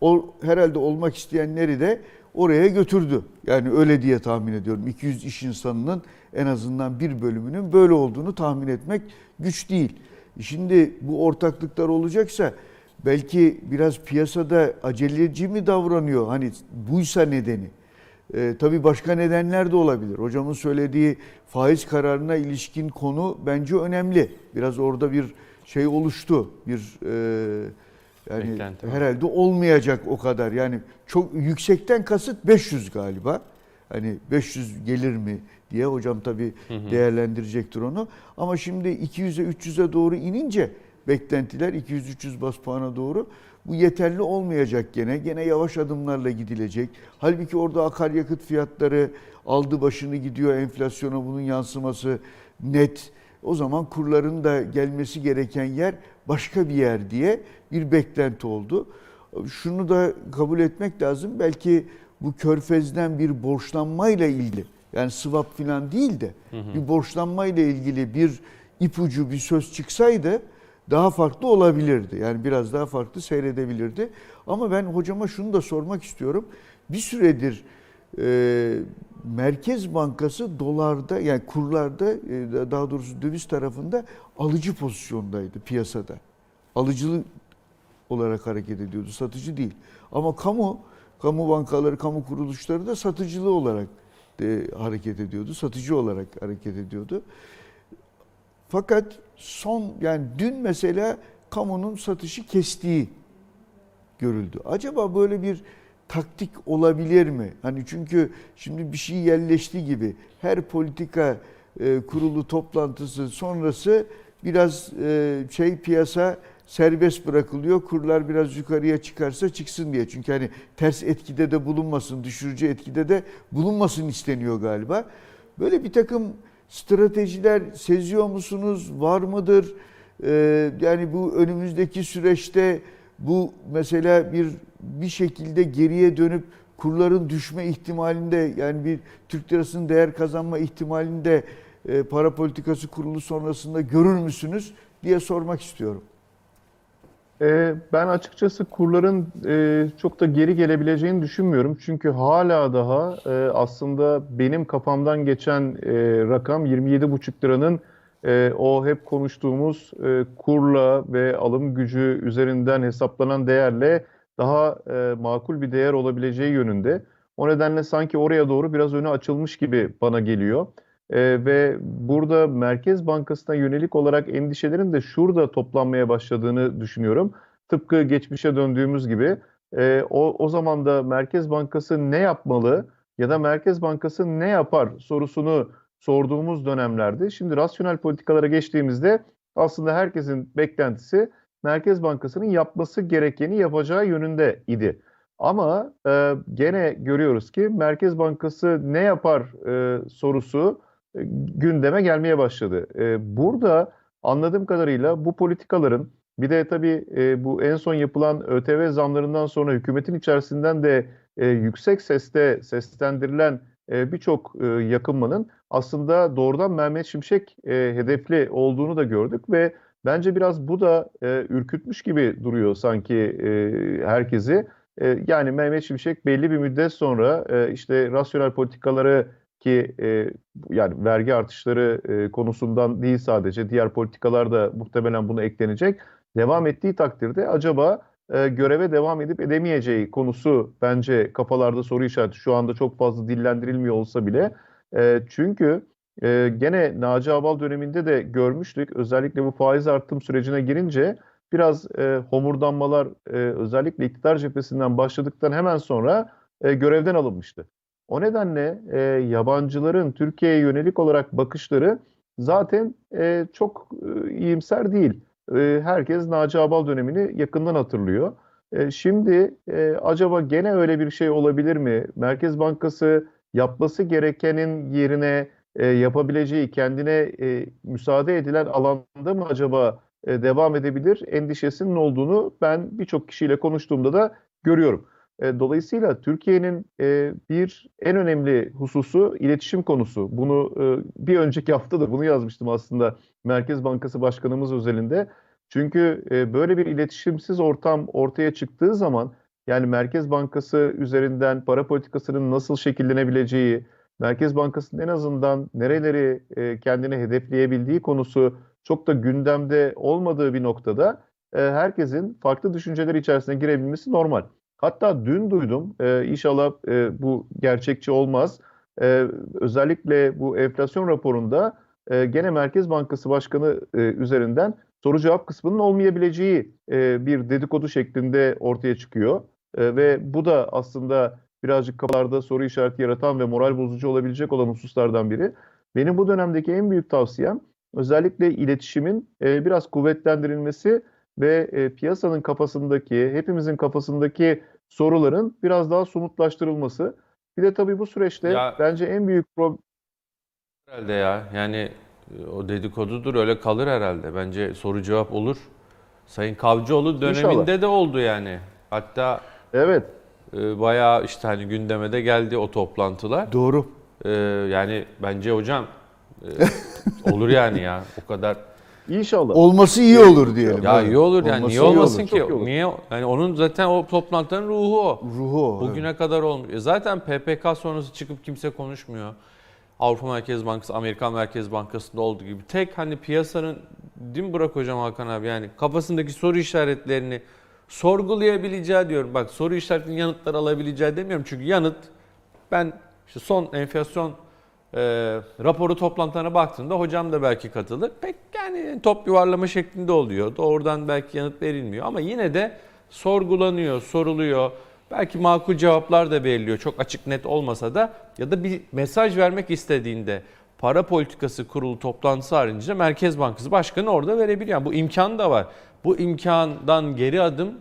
O herhalde olmak isteyenleri de oraya götürdü. Yani öyle diye tahmin ediyorum. 200 iş insanının en azından bir bölümünün böyle olduğunu tahmin etmek güç değil. Şimdi bu ortaklıklar olacaksa belki biraz piyasada aceleci mi davranıyor? Hani buysa nedeni. Ee, tabii başka nedenler de olabilir. Hocamın söylediği faiz kararına ilişkin konu bence önemli. Biraz orada bir şey oluştu. Bir e, yani Beklenti var. herhalde olmayacak o kadar. Yani çok yüksekten kasıt 500 galiba. Hani 500 gelir mi diye hocam tabii değerlendirecektir onu. Ama şimdi 200'e 300'e doğru inince beklentiler 200-300 bas puana doğru bu yeterli olmayacak gene. Gene yavaş adımlarla gidilecek. Halbuki orada akaryakıt fiyatları aldı başını gidiyor. Enflasyona bunun yansıması net. O zaman kurların da gelmesi gereken yer başka bir yer diye bir beklenti oldu. Şunu da kabul etmek lazım. Belki bu körfezden bir borçlanmayla ilgili yani swap falan değil de bir borçlanmayla ilgili bir ipucu bir söz çıksaydı daha farklı olabilirdi. Yani biraz daha farklı seyredebilirdi. Ama ben hocama şunu da sormak istiyorum. Bir süredir e, Merkez Bankası dolarda yani kurlarda e, daha doğrusu döviz tarafında alıcı pozisyondaydı piyasada. Alıcılı olarak hareket ediyordu, satıcı değil. Ama kamu, kamu bankaları, kamu kuruluşları da satıcılı olarak e, hareket ediyordu, satıcı olarak hareket ediyordu. Fakat son yani dün mesela kamunun satışı kestiği görüldü. Acaba böyle bir taktik olabilir mi? Hani çünkü şimdi bir şey yerleşti gibi her politika e, kurulu toplantısı sonrası biraz e, şey piyasa serbest bırakılıyor. Kurlar biraz yukarıya çıkarsa çıksın diye. Çünkü hani ters etkide de bulunmasın, düşürücü etkide de bulunmasın isteniyor galiba. Böyle bir takım stratejiler seziyor musunuz? Var mıdır? Ee, yani bu önümüzdeki süreçte bu mesela bir bir şekilde geriye dönüp kurların düşme ihtimalinde yani bir Türk lirasının değer kazanma ihtimalinde e, para politikası kurulu sonrasında görür müsünüz diye sormak istiyorum. Ee, Ben açıkçası kurların e, çok da geri gelebileceğini düşünmüyorum. Çünkü hala daha e, aslında benim kafamdan geçen e, rakam 27,5 liranın e, o hep konuştuğumuz kurla ve alım gücü üzerinden hesaplanan değerle daha makul bir değer olabileceği yönünde. O nedenle sanki oraya doğru biraz önü açılmış gibi bana geliyor. Ee, ve burada Merkez Bankası'na yönelik olarak endişelerin de şurada toplanmaya başladığını düşünüyorum. Tıpkı geçmişe döndüğümüz gibi Ee, o, o zaman da Merkez Bankası ne yapmalı ya da Merkez Bankası ne yapar sorusunu sorduğumuz dönemlerde. Şimdi rasyonel politikalara geçtiğimizde aslında herkesin beklentisi Merkez Bankası'nın yapması gerekeni yapacağı yönünde idi. Ama e, gene görüyoruz ki Merkez Bankası ne yapar e, sorusu e, gündeme gelmeye başladı. E, burada anladığım kadarıyla bu politikaların bir de tabii e, bu en son yapılan ÖTV zamlarından sonra hükümetin içerisinden de e, yüksek seste seslendirilen e, birçok e, yakınmanın aslında doğrudan Mehmet Şimşek e, hedefli olduğunu da gördük ve bence biraz bu da e, ürkütmüş gibi duruyor sanki e, herkesi. E, yani Mehmet Şimşek belli bir müddet sonra e, işte rasyonel politikaları ki e, yani vergi artışları e, konusundan değil sadece diğer politikalar da muhtemelen buna eklenecek. Devam ettiği takdirde acaba e, göreve devam edip edemeyeceği konusu bence kafalarda soru işareti. Şu anda çok fazla dillendirilmiyor olsa bile. E, çünkü e, gene Naci Abal döneminde de görmüştük. Özellikle bu faiz artım sürecine girince biraz e, homurdanmalar e, özellikle iktidar cephesinden başladıktan hemen sonra e, görevden alınmıştı. O nedenle e, yabancıların Türkiye'ye yönelik olarak bakışları zaten e, çok e, iyimser değil. E, herkes Naci Abal dönemini yakından hatırlıyor. E, şimdi e, acaba gene öyle bir şey olabilir mi? Merkez Bankası yapması gerekenin yerine e, yapabileceği, kendine e, müsaade edilen alanda mı acaba e, devam edebilir? Endişesinin olduğunu ben birçok kişiyle konuştuğumda da görüyorum. E, dolayısıyla Türkiye'nin e, bir en önemli hususu iletişim konusu. Bunu e, bir önceki hafta da bunu yazmıştım aslında Merkez Bankası Başkanımız özelinde. Çünkü böyle bir iletişimsiz ortam ortaya çıktığı zaman yani Merkez Bankası üzerinden para politikasının nasıl şekillenebileceği, Merkez Bankası'nın en azından nereleri kendine hedefleyebildiği konusu çok da gündemde olmadığı bir noktada herkesin farklı düşünceler içerisine girebilmesi normal. Hatta dün duydum, e, inşallah e, bu gerçekçi olmaz. E, özellikle bu enflasyon raporunda e, gene Merkez Bankası Başkanı e, üzerinden soru cevap kısmının olmayabileceği e, bir dedikodu şeklinde ortaya çıkıyor. E, ve bu da aslında birazcık kafalarda soru işareti yaratan ve moral bozucu olabilecek olan hususlardan biri. Benim bu dönemdeki en büyük tavsiyem özellikle iletişimin e, biraz kuvvetlendirilmesi ve e, piyasanın kafasındaki, hepimizin kafasındaki soruların biraz daha somutlaştırılması. Bir de tabii bu süreçte Ya- bence en büyük problem Herhalde ya. Yani e, o dedikodudur öyle kalır herhalde. Bence soru cevap olur. Sayın Kavcıoğlu döneminde İnşallah. de oldu yani. Hatta evet e, bayağı işte hani gündeme de geldi o toplantılar. Doğru. E, yani bence hocam e, olur yani ya. O kadar inşallah. Olması iyi olur diyelim. ya iyi olur yani Olması niye iyi olmasın olur. ki? Çok iyi olur. Niye? Yani onun zaten o toplantıların ruhu o. Ruhu o. Bugüne kadar olmuş. E Zaten PPK sonrası çıkıp kimse konuşmuyor. Avrupa Merkez Bankası, Amerikan Merkez Bankası'nda olduğu gibi. Tek hani piyasanın, değil mi Burak Hocam Hakan abi yani kafasındaki soru işaretlerini sorgulayabileceği diyorum. Bak soru işaretinin yanıtlar alabileceği demiyorum. Çünkü yanıt ben işte son enflasyon e, raporu toplantılarına baktığımda hocam da belki katılır. Pek yani top yuvarlama şeklinde oluyor. Doğrudan belki yanıt verilmiyor ama yine de sorgulanıyor, soruluyor. Belki makul cevaplar da veriliyor. Çok açık net olmasa da ya da bir mesaj vermek istediğinde para politikası kurulu toplantısı haricinde Merkez Bankası Başkanı orada verebiliyor. Yani bu imkan da var. Bu imkandan geri adım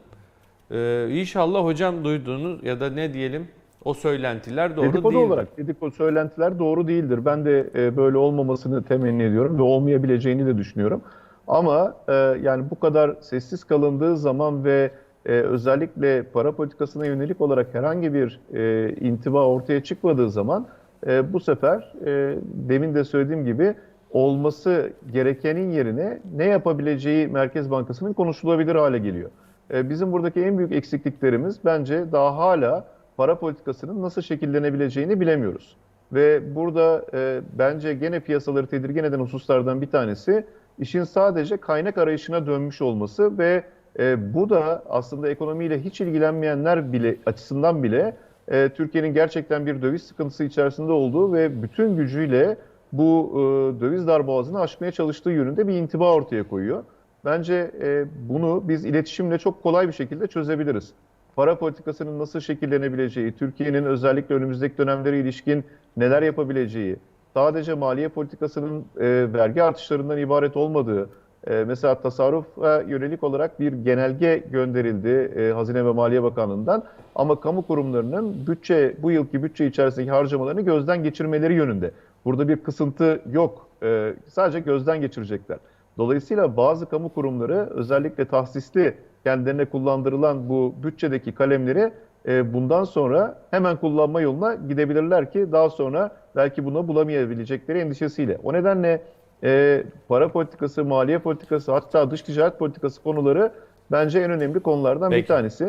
e, inşallah hocam duyduğunuz ya da ne diyelim o söylentiler doğru dedikodu değil. olarak dedikodu söylentiler doğru değildir. Ben de e, böyle olmamasını temenni ediyorum ve olmayabileceğini de düşünüyorum. Ama e, yani bu kadar sessiz kalındığı zaman ve e, özellikle para politikasına yönelik olarak herhangi bir e, intiba ortaya çıkmadığı zaman e, bu sefer e, demin de söylediğim gibi olması gerekenin yerine ne yapabileceği Merkez Bankası'nın konuşulabilir hale geliyor. E, bizim buradaki en büyük eksikliklerimiz bence daha hala para politikasının nasıl şekillenebileceğini bilemiyoruz. Ve burada e, bence gene piyasaları tedirgin eden hususlardan bir tanesi işin sadece kaynak arayışına dönmüş olması ve e, bu da aslında ekonomiyle hiç ilgilenmeyenler bile açısından bile e, Türkiye'nin gerçekten bir döviz sıkıntısı içerisinde olduğu ve bütün gücüyle bu e, döviz darboğazını aşmaya çalıştığı yönünde bir intiba ortaya koyuyor. Bence e, bunu biz iletişimle çok kolay bir şekilde çözebiliriz. Para politikasının nasıl şekillenebileceği, Türkiye'nin özellikle önümüzdeki dönemlere ilişkin neler yapabileceği, sadece maliye politikasının e, vergi artışlarından ibaret olmadığı, E, mesela tasarrufa yönelik olarak bir genelge gönderildi e, Hazine ve Maliye Bakanlığı'ndan. Ama kamu kurumlarının bütçe bu yılki bütçe içerisindeki harcamalarını gözden geçirmeleri yönünde. Burada bir kısıntı yok. E, sadece gözden geçirecekler. Dolayısıyla bazı kamu kurumları özellikle tahsisli kendilerine kullandırılan bu bütçedeki kalemleri e, bundan sonra hemen kullanma yoluna gidebilirler ki daha sonra belki bunu bulamayabilecekleri endişesiyle. O nedenle e, para politikası, maliye politikası hatta dış ticaret politikası konuları bence en önemli konulardan Peki. bir tanesi.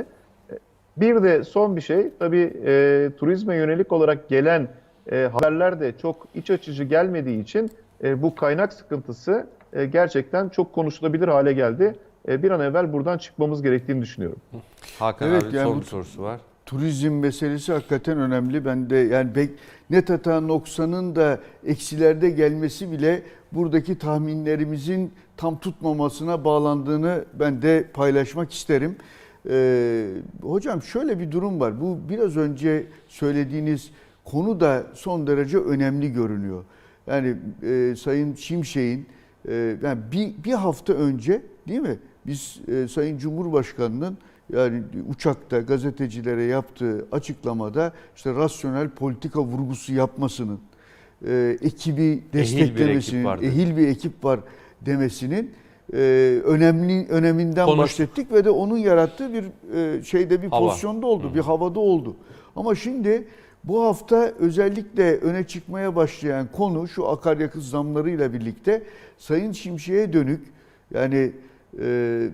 E, Bir de son bir şey tabii e, turizme yönelik olarak gelen e, haberler de çok iç açıcı gelmediği için e, bu kaynak sıkıntısı e, gerçekten çok konuşulabilir hale geldi. E, bir an evvel buradan çıkmamız gerektiğini düşünüyorum. Hakan Evet, abi yani son bu- sorusu var. Turizm meselesi hakikaten önemli. Ben de yani bek, net hata noksanın da eksilerde gelmesi bile buradaki tahminlerimizin tam tutmamasına bağlandığını ben de paylaşmak isterim. Ee, hocam şöyle bir durum var. Bu biraz önce söylediğiniz konu da son derece önemli görünüyor. Yani e, Sayın Şimşek'in e, yani bir, bir hafta önce değil mi? Biz e, Sayın Cumhurbaşkanı'nın yani uçakta gazetecilere yaptığı açıklamada işte rasyonel politika vurgusu yapmasının, e, ekibi desteklemesinin, vardı. ehil bir ekip var demesinin e, önemli öneminden Konuş- bahsettik ve de onun yarattığı bir e, şeyde bir Hava. pozisyonda oldu, bir havada oldu. Ama şimdi bu hafta özellikle öne çıkmaya başlayan konu şu akaryakıt zamlarıyla birlikte Sayın Şimşek'e dönük yani e,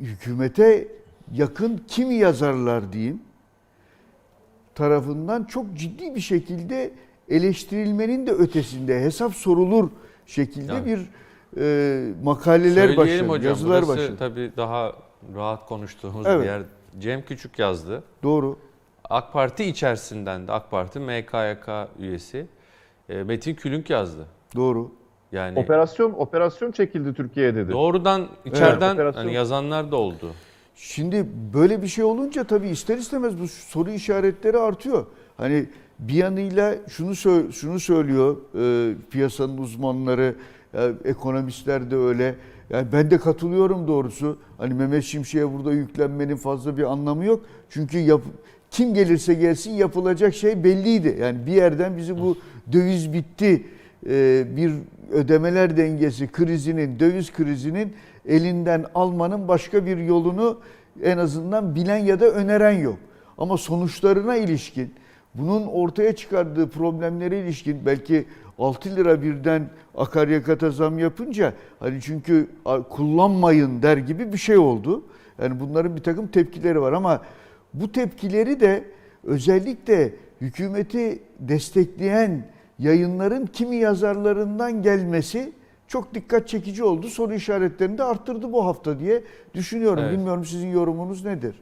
hükümete yakın kimi yazarlar diyeyim tarafından çok ciddi bir şekilde eleştirilmenin de ötesinde hesap sorulur şekilde Yani. bir e, makaleler başladı, hocam yazılar burası başladı. tabii daha rahat konuştuğumuz Evet. bir yer. Cem Küçük yazdı. Doğru. AK Parti içerisinden de AK Parti MKYK üyesi e, Metin Külünk yazdı. Doğru. Yani Operasyon operasyon çekildi Türkiye'ye dedi. doğrudan içeriden operasyon- hani yazanlar da oldu. Şimdi böyle bir şey olunca tabii ister istemez bu soru işaretleri artıyor. Hani bir yanıyla şunu sö- şunu söylüyor e, piyasanın uzmanları, e, ekonomistler de öyle. Yani ben de katılıyorum doğrusu. Hani Mehmet Şimşek'e burada yüklenmenin fazla bir anlamı yok. Çünkü yap, kim gelirse gelsin yapılacak şey belliydi. Yani bir yerden bizi bu döviz bitti e, bir ödemeler dengesi krizinin, döviz krizinin elinden almanın başka bir yolunu en azından bilen ya da öneren yok. Ama sonuçlarına ilişkin, bunun ortaya çıkardığı problemlere ilişkin belki 6 lira birden akaryakata zam yapınca hani çünkü kullanmayın der gibi bir şey oldu. Yani bunların bir takım tepkileri var ama bu tepkileri de özellikle hükümeti destekleyen yayınların kimi yazarlarından gelmesi çok dikkat çekici oldu. Soru işaretlerini de arttırdı bu hafta diye düşünüyorum. Evet. Bilmiyorum sizin yorumunuz nedir?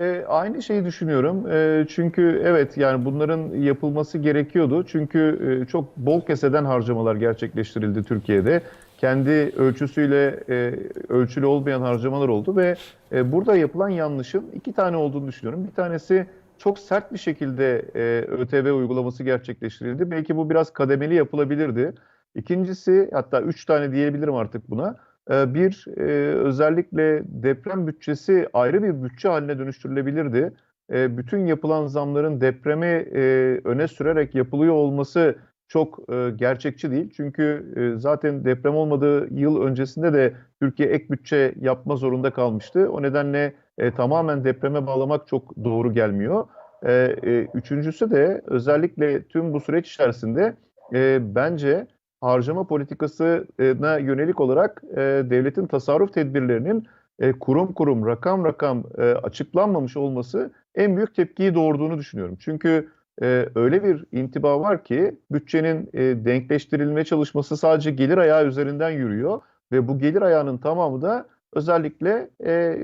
E, aynı şeyi düşünüyorum. E, çünkü evet yani bunların yapılması gerekiyordu. Çünkü e, çok bol keseden harcamalar gerçekleştirildi Türkiye'de. Kendi ölçüsüyle e, ölçülü olmayan harcamalar oldu ve e, burada yapılan yanlışın iki tane olduğunu düşünüyorum. Bir tanesi çok sert bir şekilde e, ÖTV uygulaması gerçekleştirildi. Belki bu biraz kademeli yapılabilirdi. İkincisi hatta üç tane diyebilirim artık buna. Ee, Bir, e, özellikle deprem bütçesi ayrı bir bütçe haline dönüştürülebilirdi. E, Bütün yapılan zamların depremi e, öne sürerek yapılıyor olması çok e, gerçekçi değil. Çünkü e, zaten deprem olmadığı yıl öncesinde de Türkiye ek bütçe yapma zorunda kalmıştı. O nedenle e, tamamen depreme bağlamak çok doğru gelmiyor. E, e, Üçüncüsü de özellikle tüm bu süreç içerisinde e, bence harcama politikasına yönelik olarak e, devletin tasarruf tedbirlerinin e, kurum kurum, rakam rakam e, açıklanmamış olması en büyük tepkiyi doğurduğunu düşünüyorum. Çünkü e, öyle bir intiba var ki bütçenin e, denkleştirilme çalışması sadece gelir ayağı üzerinden yürüyor ve bu gelir ayağının tamamı da özellikle e,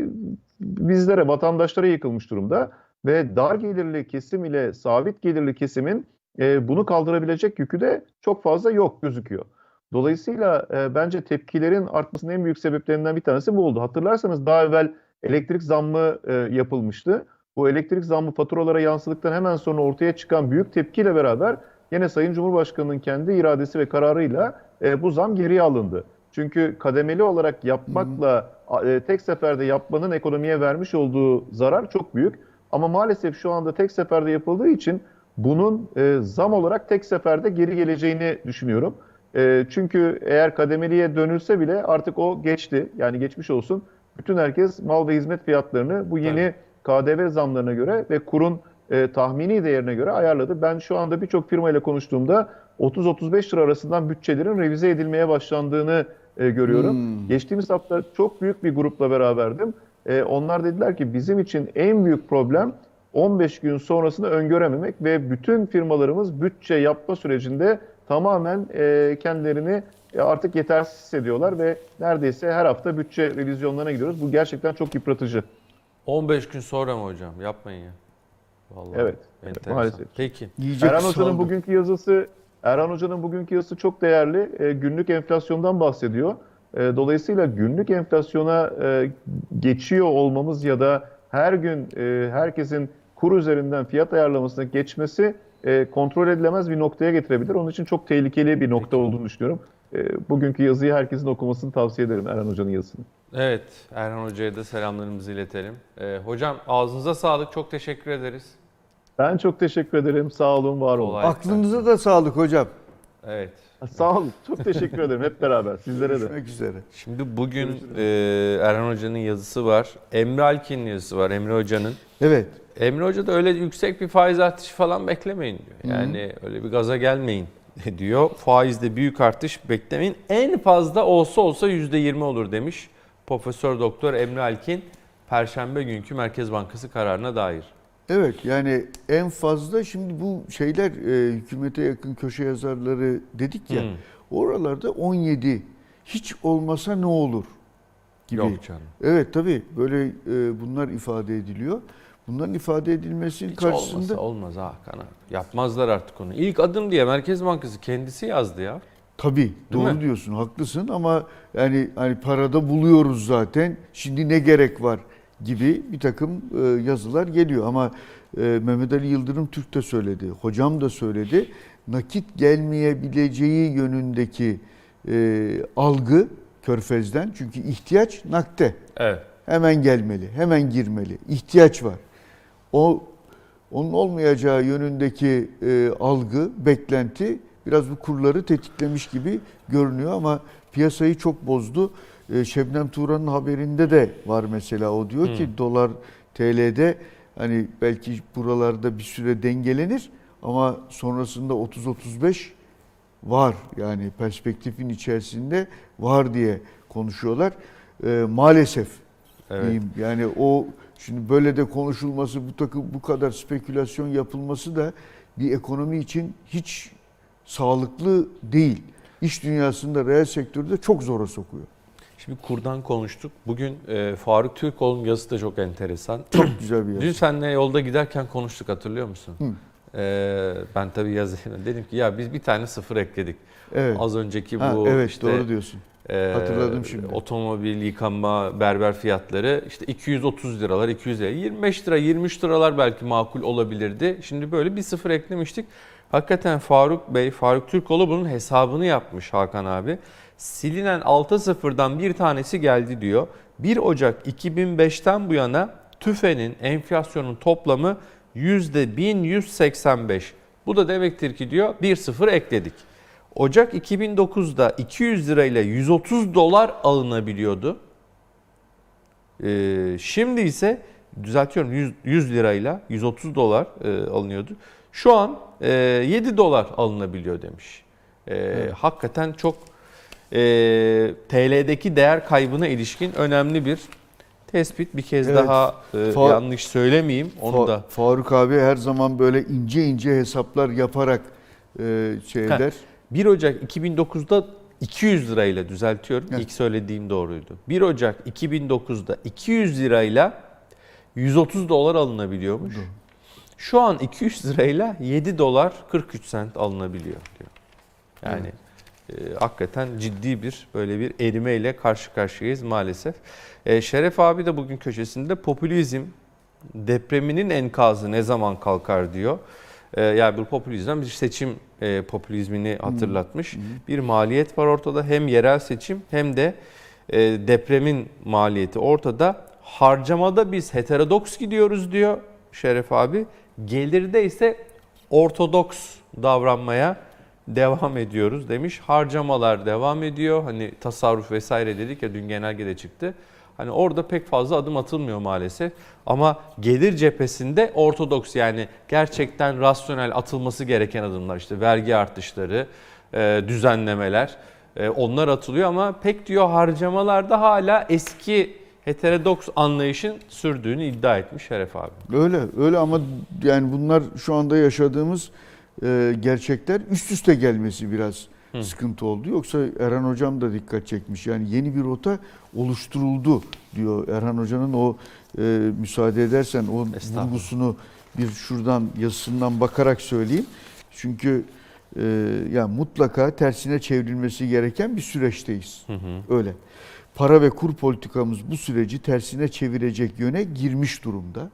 bizlere, vatandaşlara yıkılmış durumda ve dar gelirli kesim ile sabit gelirli kesimin e, bunu kaldırabilecek yükü de çok fazla yok gözüküyor. Dolayısıyla e, bence tepkilerin artmasının en büyük sebeplerinden bir tanesi bu oldu. Hatırlarsanız daha evvel elektrik zammı e, yapılmıştı. Bu elektrik zammı faturalara yansıdıktan hemen sonra ortaya çıkan büyük tepkiyle beraber yine Sayın Cumhurbaşkanı'nın kendi iradesi ve kararıyla e, bu zam geriye alındı. Çünkü kademeli olarak yapmakla e, tek seferde yapmanın ekonomiye vermiş olduğu zarar çok büyük. Ama maalesef şu anda tek seferde yapıldığı için bunun e, zam olarak tek seferde geri geleceğini düşünüyorum. E, çünkü eğer kademeliye dönülse bile artık o geçti. Yani geçmiş olsun. Bütün herkes mal ve hizmet fiyatlarını bu yeni KDV zamlarına göre ve kurun e, tahmini değerine göre ayarladı. Ben şu anda birçok firmayla konuştuğumda 30-35 lira arasından bütçelerin revize edilmeye başlandığını e, görüyorum. Hmm. Geçtiğimiz hafta çok büyük bir grupla beraberdim. E, onlar dediler ki bizim için en büyük problem 15 gün sonrasını öngörememek ve bütün firmalarımız bütçe yapma sürecinde tamamen e, kendilerini e, artık yetersiz hissediyorlar ve neredeyse her hafta bütçe revizyonlarına gidiyoruz. Bu gerçekten çok yıpratıcı. 15 gün sonra mı hocam? Yapmayın ya. Vallahi Evet, enteresan. maalesef. Peki. İyice Erhan. Hoca'nın bugünkü yazısı Erhan Hoca'nın bugünkü yazısı çok değerli. E, günlük enflasyondan bahsediyor. E, dolayısıyla günlük enflasyona e, geçiyor olmamız ya da her gün e, herkesin kur üzerinden fiyat ayarlamasına geçmesi e, kontrol edilemez bir noktaya getirebilir. Onun için çok tehlikeli bir nokta olduğunu düşünüyorum. E, bugünkü yazıyı herkesin okumasını tavsiye ederim Erhan Hoca'nın yazısını. Evet, Erhan Hoca'ya da selamlarımızı iletelim. Ee, hocam ağzınıza sağlık, çok teşekkür ederiz. Ben çok teşekkür ederim. Sağ olun, var olun. Kolay Aklınıza da sağlık hocam. Evet. Sağ olun. Çok teşekkür ederim hep beraber. Sizlere de. Görüşmek üzere. Şimdi bugün e, Erhan Hoca'nın yazısı var. Emre Alkin'in yazısı var, Emre Hoca'nın. Evet. Emre Hoca da öyle yüksek bir faiz artışı falan beklemeyin diyor. Yani öyle bir gaza gelmeyin diyor. Faizde büyük artış beklemeyin. En fazla olsa olsa %20 olur demiş Profesör Doktor Emre Alkin. Perşembe günkü Merkez Bankası kararına dair. Evet yani en fazla şimdi bu şeyler e, hükümete yakın köşe yazarları dedik ya Hmm. oralarda 17 hiç olmasa ne olur gibi. Yok canım. Evet tabii böyle e, bunlar ifade ediliyor. Bunların ifade edilmesinin Hiç karşısında olmasa olmaz Hakan abi. Yapmazlar artık onu. İlk adım diye Merkez Bankası kendisi yazdı ya. tabii doğru mi? diyorsun haklısın ama yani hani parada buluyoruz zaten. Şimdi ne gerek var gibi bir takım e, yazılar geliyor ama e, Mehmet Ali Yıldırım Türk de söyledi. Hocam da söyledi. Nakit gelmeyebileceği yönündeki e, algı Körfez'den çünkü ihtiyaç nakte. Evet. Hemen gelmeli, hemen girmeli. İhtiyaç var. O onun olmayacağı yönündeki e, algı, beklenti biraz bu kurları tetiklemiş gibi görünüyor ama piyasayı çok bozdu. E, Şebnem Turan'ın haberinde de var mesela o diyor ki dolar TL'de hani belki buralarda bir süre dengelenir ama sonrasında 30-35 var yani perspektifin içerisinde var diye konuşuyorlar. E, maalesef Evet. diyeyim. Yani o şimdi böyle de konuşulması, bu takım bu kadar spekülasyon yapılması da bir ekonomi için hiç sağlıklı değil. İş dünyasında reel sektörde çok zora sokuyor. Şimdi kurdan konuştuk. Bugün e, Faruk Türkoğlu'nun yazısı da çok enteresan. Çok güzel bir Dün yazı. seninle yolda giderken konuştuk hatırlıyor musun? Hı. Ee, ben tabii yazıyla dedim ki ya biz bir tane sıfır ekledik. Evet. Az önceki Ha, bu evet işte doğru diyorsun. E, Hatırladım şimdi. otomobil yıkama berber fiyatları işte 230 liralar 200 lira 25 lira 23 liralar belki makul olabilirdi. Şimdi böyle bir sıfır eklemiştik. Hakikaten Faruk Bey, Faruk Türkoğlu bunun hesabını yapmış Hakan abi. Silinen 6 sıfırdan bir tanesi geldi diyor. 1 Ocak 2005'ten bu yana TÜFE'nin enflasyonun toplamı %1185. Bu da demektir ki diyor bir sıfır ekledik. Ocak 2009'da 200 lirayla 130 dolar alınabiliyordu. Ee, şimdi ise düzeltiyorum 100, 100 lirayla 130 dolar e, alınıyordu. Şu an e, 7 dolar alınabiliyor demiş. E, Hakikaten çok e, TL'deki değer kaybına ilişkin önemli bir tespit. Bir kez Evet. daha e, Fa- yanlış söylemeyeyim onu Fa- da. Faruk abi her zaman böyle ince ince hesaplar yaparak e, şey eder. 1 Ocak 2009'da 200 lirayla düzeltiyorum. Evet. İlk söylediğim doğruydu. 1 Ocak 2009'da 200 lirayla 130 dolar alınabiliyormuş. Şu an 200 lirayla 7 dolar 43 sent alınabiliyor diyor. Yani e, hakikaten ciddi bir böyle bir erimeyle karşı karşıyayız maalesef. E, Şeref abi de bugün köşesinde popülizm depreminin enkazı ne zaman kalkar diyor. E, yani bu popülizmden bir seçim e, popülizmini hatırlatmış. Bir maliyet var ortada hem yerel seçim hem de e, depremin maliyeti ortada. Harcamada biz heterodoks gidiyoruz diyor Şeref abi. Gelirde ise ortodoks davranmaya devam ediyoruz demiş. Harcamalar devam ediyor. Hani tasarruf vesaire dedik ya dün genelgede çıktı. Hani orada pek fazla adım atılmıyor maalesef. Ama gelir cephesinde ortodoks yani gerçekten rasyonel atılması gereken adımlar işte vergi artışları, e, düzenlemeler e, onlar atılıyor ama pek diyor harcamalarda hala eski heterodoks anlayışın sürdüğünü iddia etmiş Şeref abi. Öyle öyle ama yani bunlar şu anda yaşadığımız e, gerçekler üst üste gelmesi biraz sıkıntı oldu. Yoksa Erhan Hocam da dikkat çekmiş. Yani yeni bir rota oluşturuldu diyor Erhan Hoca'nın o e, müsaade edersen o vurgusunu bir şuradan yazısından bakarak söyleyeyim. Çünkü e, yani mutlaka tersine çevrilmesi gereken bir süreçteyiz. Öyle. Para ve kur politikamız bu süreci tersine çevirecek yöne girmiş durumda.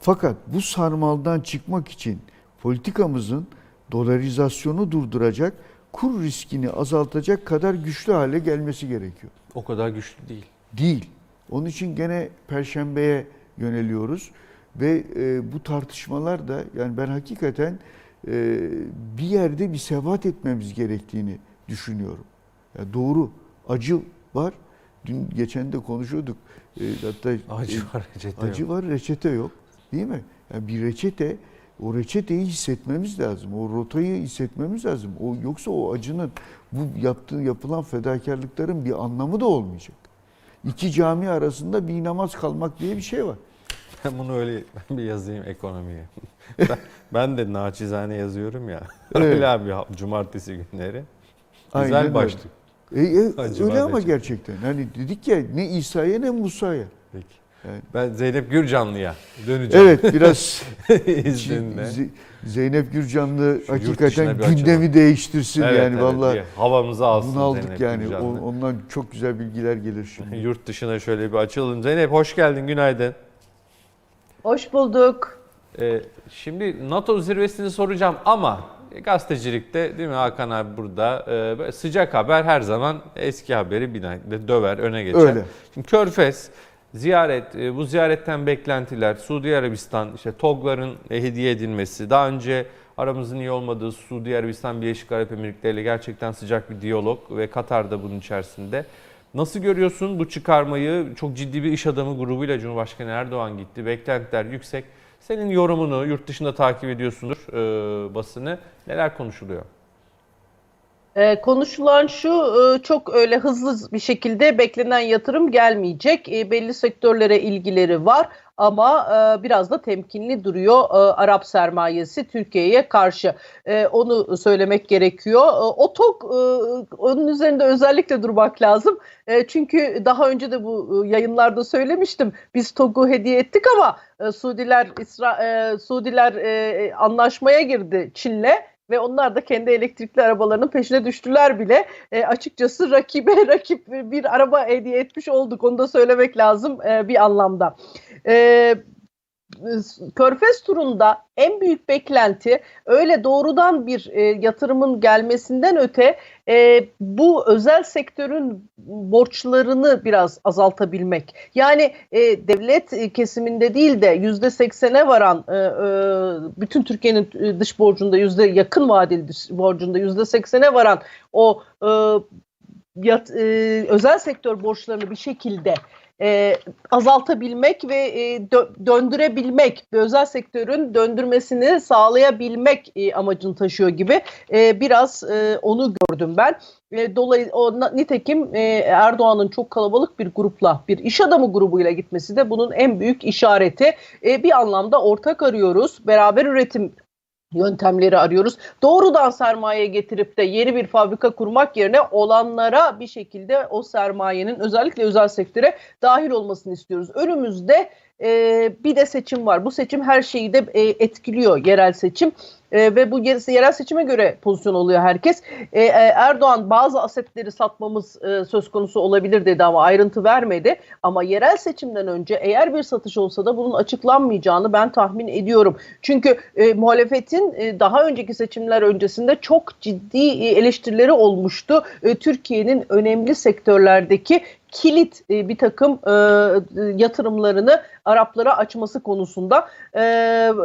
Fakat bu sarmaldan çıkmak için politikamızın dolarizasyonu durduracak, kur riskini azaltacak kadar güçlü hale gelmesi gerekiyor. O kadar güçlü değil. Değil. Onun için gene perşembeye yöneliyoruz ve e, bu tartışmalar da yani ben hakikaten e, bir yerde bir sebat etmemiz gerektiğini düşünüyorum. Ya doğru acı var. Dün geçen de konuşuyorduk. E, hatta Acı e, var reçete acı yok. var reçete yok. Değil mi? Yani bir reçete o reçeteyi hissetmemiz lazım. O rotayı hissetmemiz lazım. O yoksa o acının bu yaptığı yapılan fedakarlıkların bir anlamı da olmayacak. İki cami arasında bir namaz kalmak diye bir şey var. Ben bunu öyle ben bir yazayım ekonomiye. ben, ben de naçizane yazıyorum ya. Öyle abi cumartesi günleri. Aynen Güzel öyle. başlık. E, e, öyle ama gerçekten. Hani dedik ya ne İsa'ya ne Musa'ya. Peki. Evet. Ben Zeynep Gürcanlı'ya döneceğim. Evet biraz İzninle. Zeynep Gürcanlı Şu hakikaten bir açalım. gündemi değiştirsin Evet, yani evet, vallahi. bir havamızı alsın Bunu aldık Zeynep yani. Gürcanlı. O- Ondan çok güzel bilgiler gelir şimdi. Yurt dışına şöyle bir açalım. Zeynep hoş geldin, günaydın. Hoş bulduk. Ee, şimdi NATO zirvesini soracağım ama gazetecilikte değil mi Hakan abi burada e, sıcak haber her zaman eski haberi bir döver öne geçer. Öyle. Şimdi Körfez ziyaret e, bu ziyaretten beklentiler Suudi Arabistan işte TOG'ların e, hediye edilmesi daha önce aramızın iyi olmadığı Suudi Arabistan Birleşik Arap Emirlikleri ile gerçekten sıcak bir diyalog ve Katar da bunun içerisinde. Nasıl görüyorsun bu çıkarmayı? Çok ciddi bir iş adamı grubuyla Cumhurbaşkanı Erdoğan gitti. Beklentiler yüksek. Senin yorumunu yurt dışında takip ediyorsundur e, basını. Neler konuşuluyor? Ee, konuşulan şu, e, çok öyle hızlı bir şekilde beklenen yatırım gelmeyecek. E, belli sektörlere ilgileri var ama e, biraz da temkinli duruyor e, Arap sermayesi Türkiye'ye karşı. E, onu söylemek gerekiyor. E, o TOG, e, onun üzerinde özellikle durmak lazım. E, çünkü daha önce de bu e, yayınlarda söylemiştim. Biz TOG'u hediye ettik ama e, Suudiler, İsra, e, Suudiler e, anlaşmaya girdi Çin'le. Ve onlar da kendi elektrikli arabalarının peşine düştüler bile. E, açıkçası rakibe rakip bir araba hediye etmiş olduk. Onu da söylemek lazım e, bir anlamda. E, Körfez turunda en büyük beklenti öyle doğrudan bir e, yatırımın gelmesinden öte e, bu özel sektörün borçlarını biraz azaltabilmek. Yani e, devlet kesiminde değil de yüzde seksene varan e, e, bütün Türkiye'nin dış borcunda yüzde yakın vadeli dış borcunda yüzde seksene varan o e, yat, e, özel sektör borçlarını bir şekilde e, azaltabilmek ve e, dö- döndürebilmek özel sektörün döndürmesini sağlayabilmek e, amacını taşıyor gibi e, biraz e, onu gördüm ben. E, dolayı o nitekim e, Erdoğan'ın çok kalabalık bir grupla, bir iş adamı grubuyla gitmesi de bunun en büyük işareti. E, bir anlamda ortak arıyoruz, beraber üretim yöntemleri arıyoruz. Doğrudan sermaye getirip de yeni bir fabrika kurmak yerine olanlara bir şekilde o sermayenin özellikle özel sektöre dahil olmasını istiyoruz. Önümüzde e, bir de seçim var. Bu seçim her şeyi de e, etkiliyor yerel seçim. E, ve bu ye- yerel seçime göre pozisyon oluyor herkes. E, e, Erdoğan bazı asetleri satmamız e, söz konusu olabilir dedi ama ayrıntı vermedi. Ama yerel seçimden önce eğer bir satış olsa da bunun açıklanmayacağını ben tahmin ediyorum. Çünkü e, muhalefetin e, daha önceki seçimler öncesinde çok ciddi e, eleştirileri olmuştu. E, Türkiye'nin önemli sektörlerdeki kilit e, bir takım e, yatırımlarını Araplara açması konusunda e,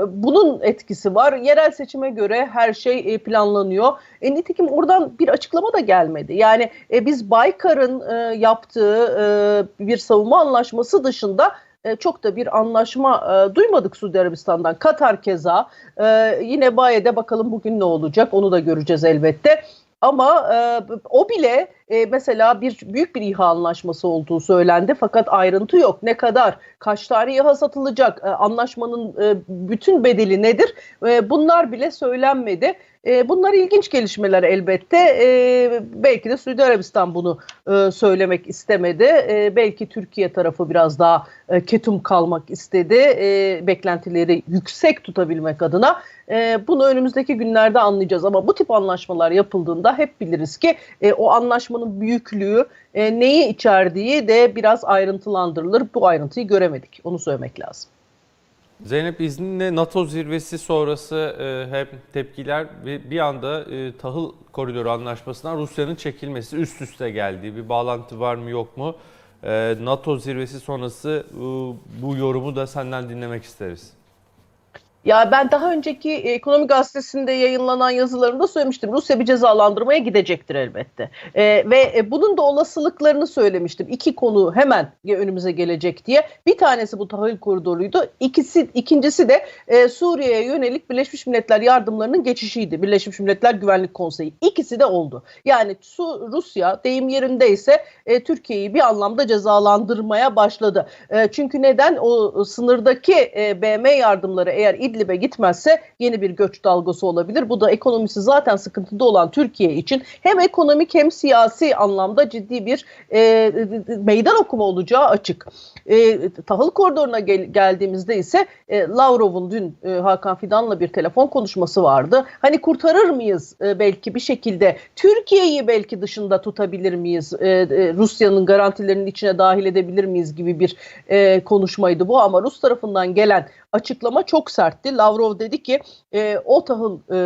bunun etkisi var. Yerel seçime göre her şey e, planlanıyor. E, nitekim oradan bir açıklama da gelmedi. Yani e, biz Baykar'ın e, yaptığı e, bir savunma anlaşması dışında e, çok da bir anlaşma e, duymadık Suudi Arabistan'dan. Katar keza. E, yine Baye'de bakalım bugün ne olacak onu da göreceğiz elbette. Ama e, o bile e, mesela bir büyük bir İHA anlaşması olduğu söylendi fakat ayrıntı yok. Ne kadar, kaç tane İHA satılacak, e, anlaşmanın e, bütün bedeli nedir? E, bunlar bile söylenmedi. E, bunlar ilginç gelişmeler elbette. E, belki de Suudi Arabistan bunu e, söylemek istemedi. E, belki Türkiye tarafı biraz daha e, ketum kalmak istedi. E, beklentileri yüksek tutabilmek adına. E, bunu önümüzdeki günlerde anlayacağız. Ama bu tip anlaşmalar yapıldığında hep biliriz ki e, o anlaşmanın büyüklüğü, e, neyi içerdiği de biraz ayrıntılandırılır. Bu ayrıntıyı göremedik. Onu söylemek lazım. Zeynep izninle NATO zirvesi sonrası e, hep tepkiler ve bir anda e, tahıl koridoru anlaşmasından Rusya'nın çekilmesi üst üste geldiği bir bağlantı var mı yok mu? E, NATO zirvesi sonrası e, bu yorumu da senden dinlemek isteriz. Ya ben daha önceki e, Ekonomi Gazetesi'nde yayınlanan yazılarımda söylemiştim. Rusya bir cezalandırmaya gidecektir elbette. E, ve e, bunun da olasılıklarını söylemiştim. İki konu hemen önümüze gelecek diye. Bir tanesi bu tahıl koridoruydu. İkisi, ikincisi de e, Suriye'ye yönelik Birleşmiş Milletler yardımlarının geçişiydi. Birleşmiş Milletler Güvenlik Konseyi. İkisi de oldu. Yani Su, Rusya deyim yerindeyse e, Türkiye'yi bir anlamda cezalandırmaya başladı. E, çünkü neden? O sınırdaki e, BM yardımları eğer İdlib'e gitmezse yeni bir göç dalgası olabilir. Bu da ekonomisi zaten sıkıntıda olan Türkiye için hem ekonomik hem siyasi anlamda ciddi bir e, meydan okuma olacağı açık. E, tahıl koridoruna gel, geldiğimizde ise e, Lavrov'un dün e, Hakan Fidan'la bir telefon konuşması vardı. Hani kurtarır mıyız e, belki bir şekilde Türkiye'yi belki dışında tutabilir miyiz? E, e, Rusya'nın garantilerinin içine dahil edebilir miyiz gibi bir e, konuşmaydı bu ama Rus tarafından gelen açıklama çok sertti. Lavrov dedi ki e, o tahıl e,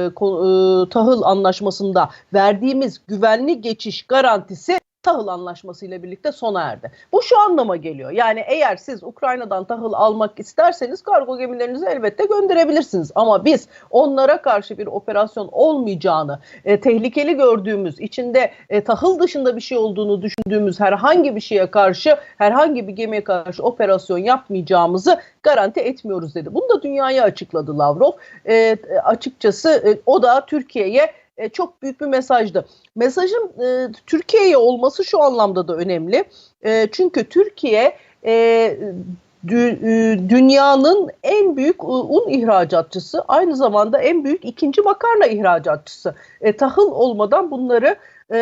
e, tahıl anlaşmasında verdiğimiz güvenli geçiş garantisi tahıl anlaşması ile birlikte sona erdi. Bu şu anlama geliyor. Yani eğer siz Ukrayna'dan tahıl almak isterseniz kargo gemilerinizi elbette gönderebilirsiniz. Ama biz onlara karşı bir operasyon olmayacağını, e, tehlikeli gördüğümüz, içinde e, tahıl dışında bir şey olduğunu düşündüğümüz herhangi bir şeye karşı, herhangi bir gemiye karşı operasyon yapmayacağımızı garanti etmiyoruz dedi. Bunu da dünyaya açıkladı Lavrov. E, açıkçası e, o da Türkiye'ye e, çok büyük bir mesajdı. Mesajın e, Türkiye'ye olması şu anlamda da önemli. E, çünkü Türkiye e, e, dünyanın en büyük un ihracatçısı, aynı zamanda en büyük ikinci makarna ihracatçısı. E, tahıl olmadan bunları e,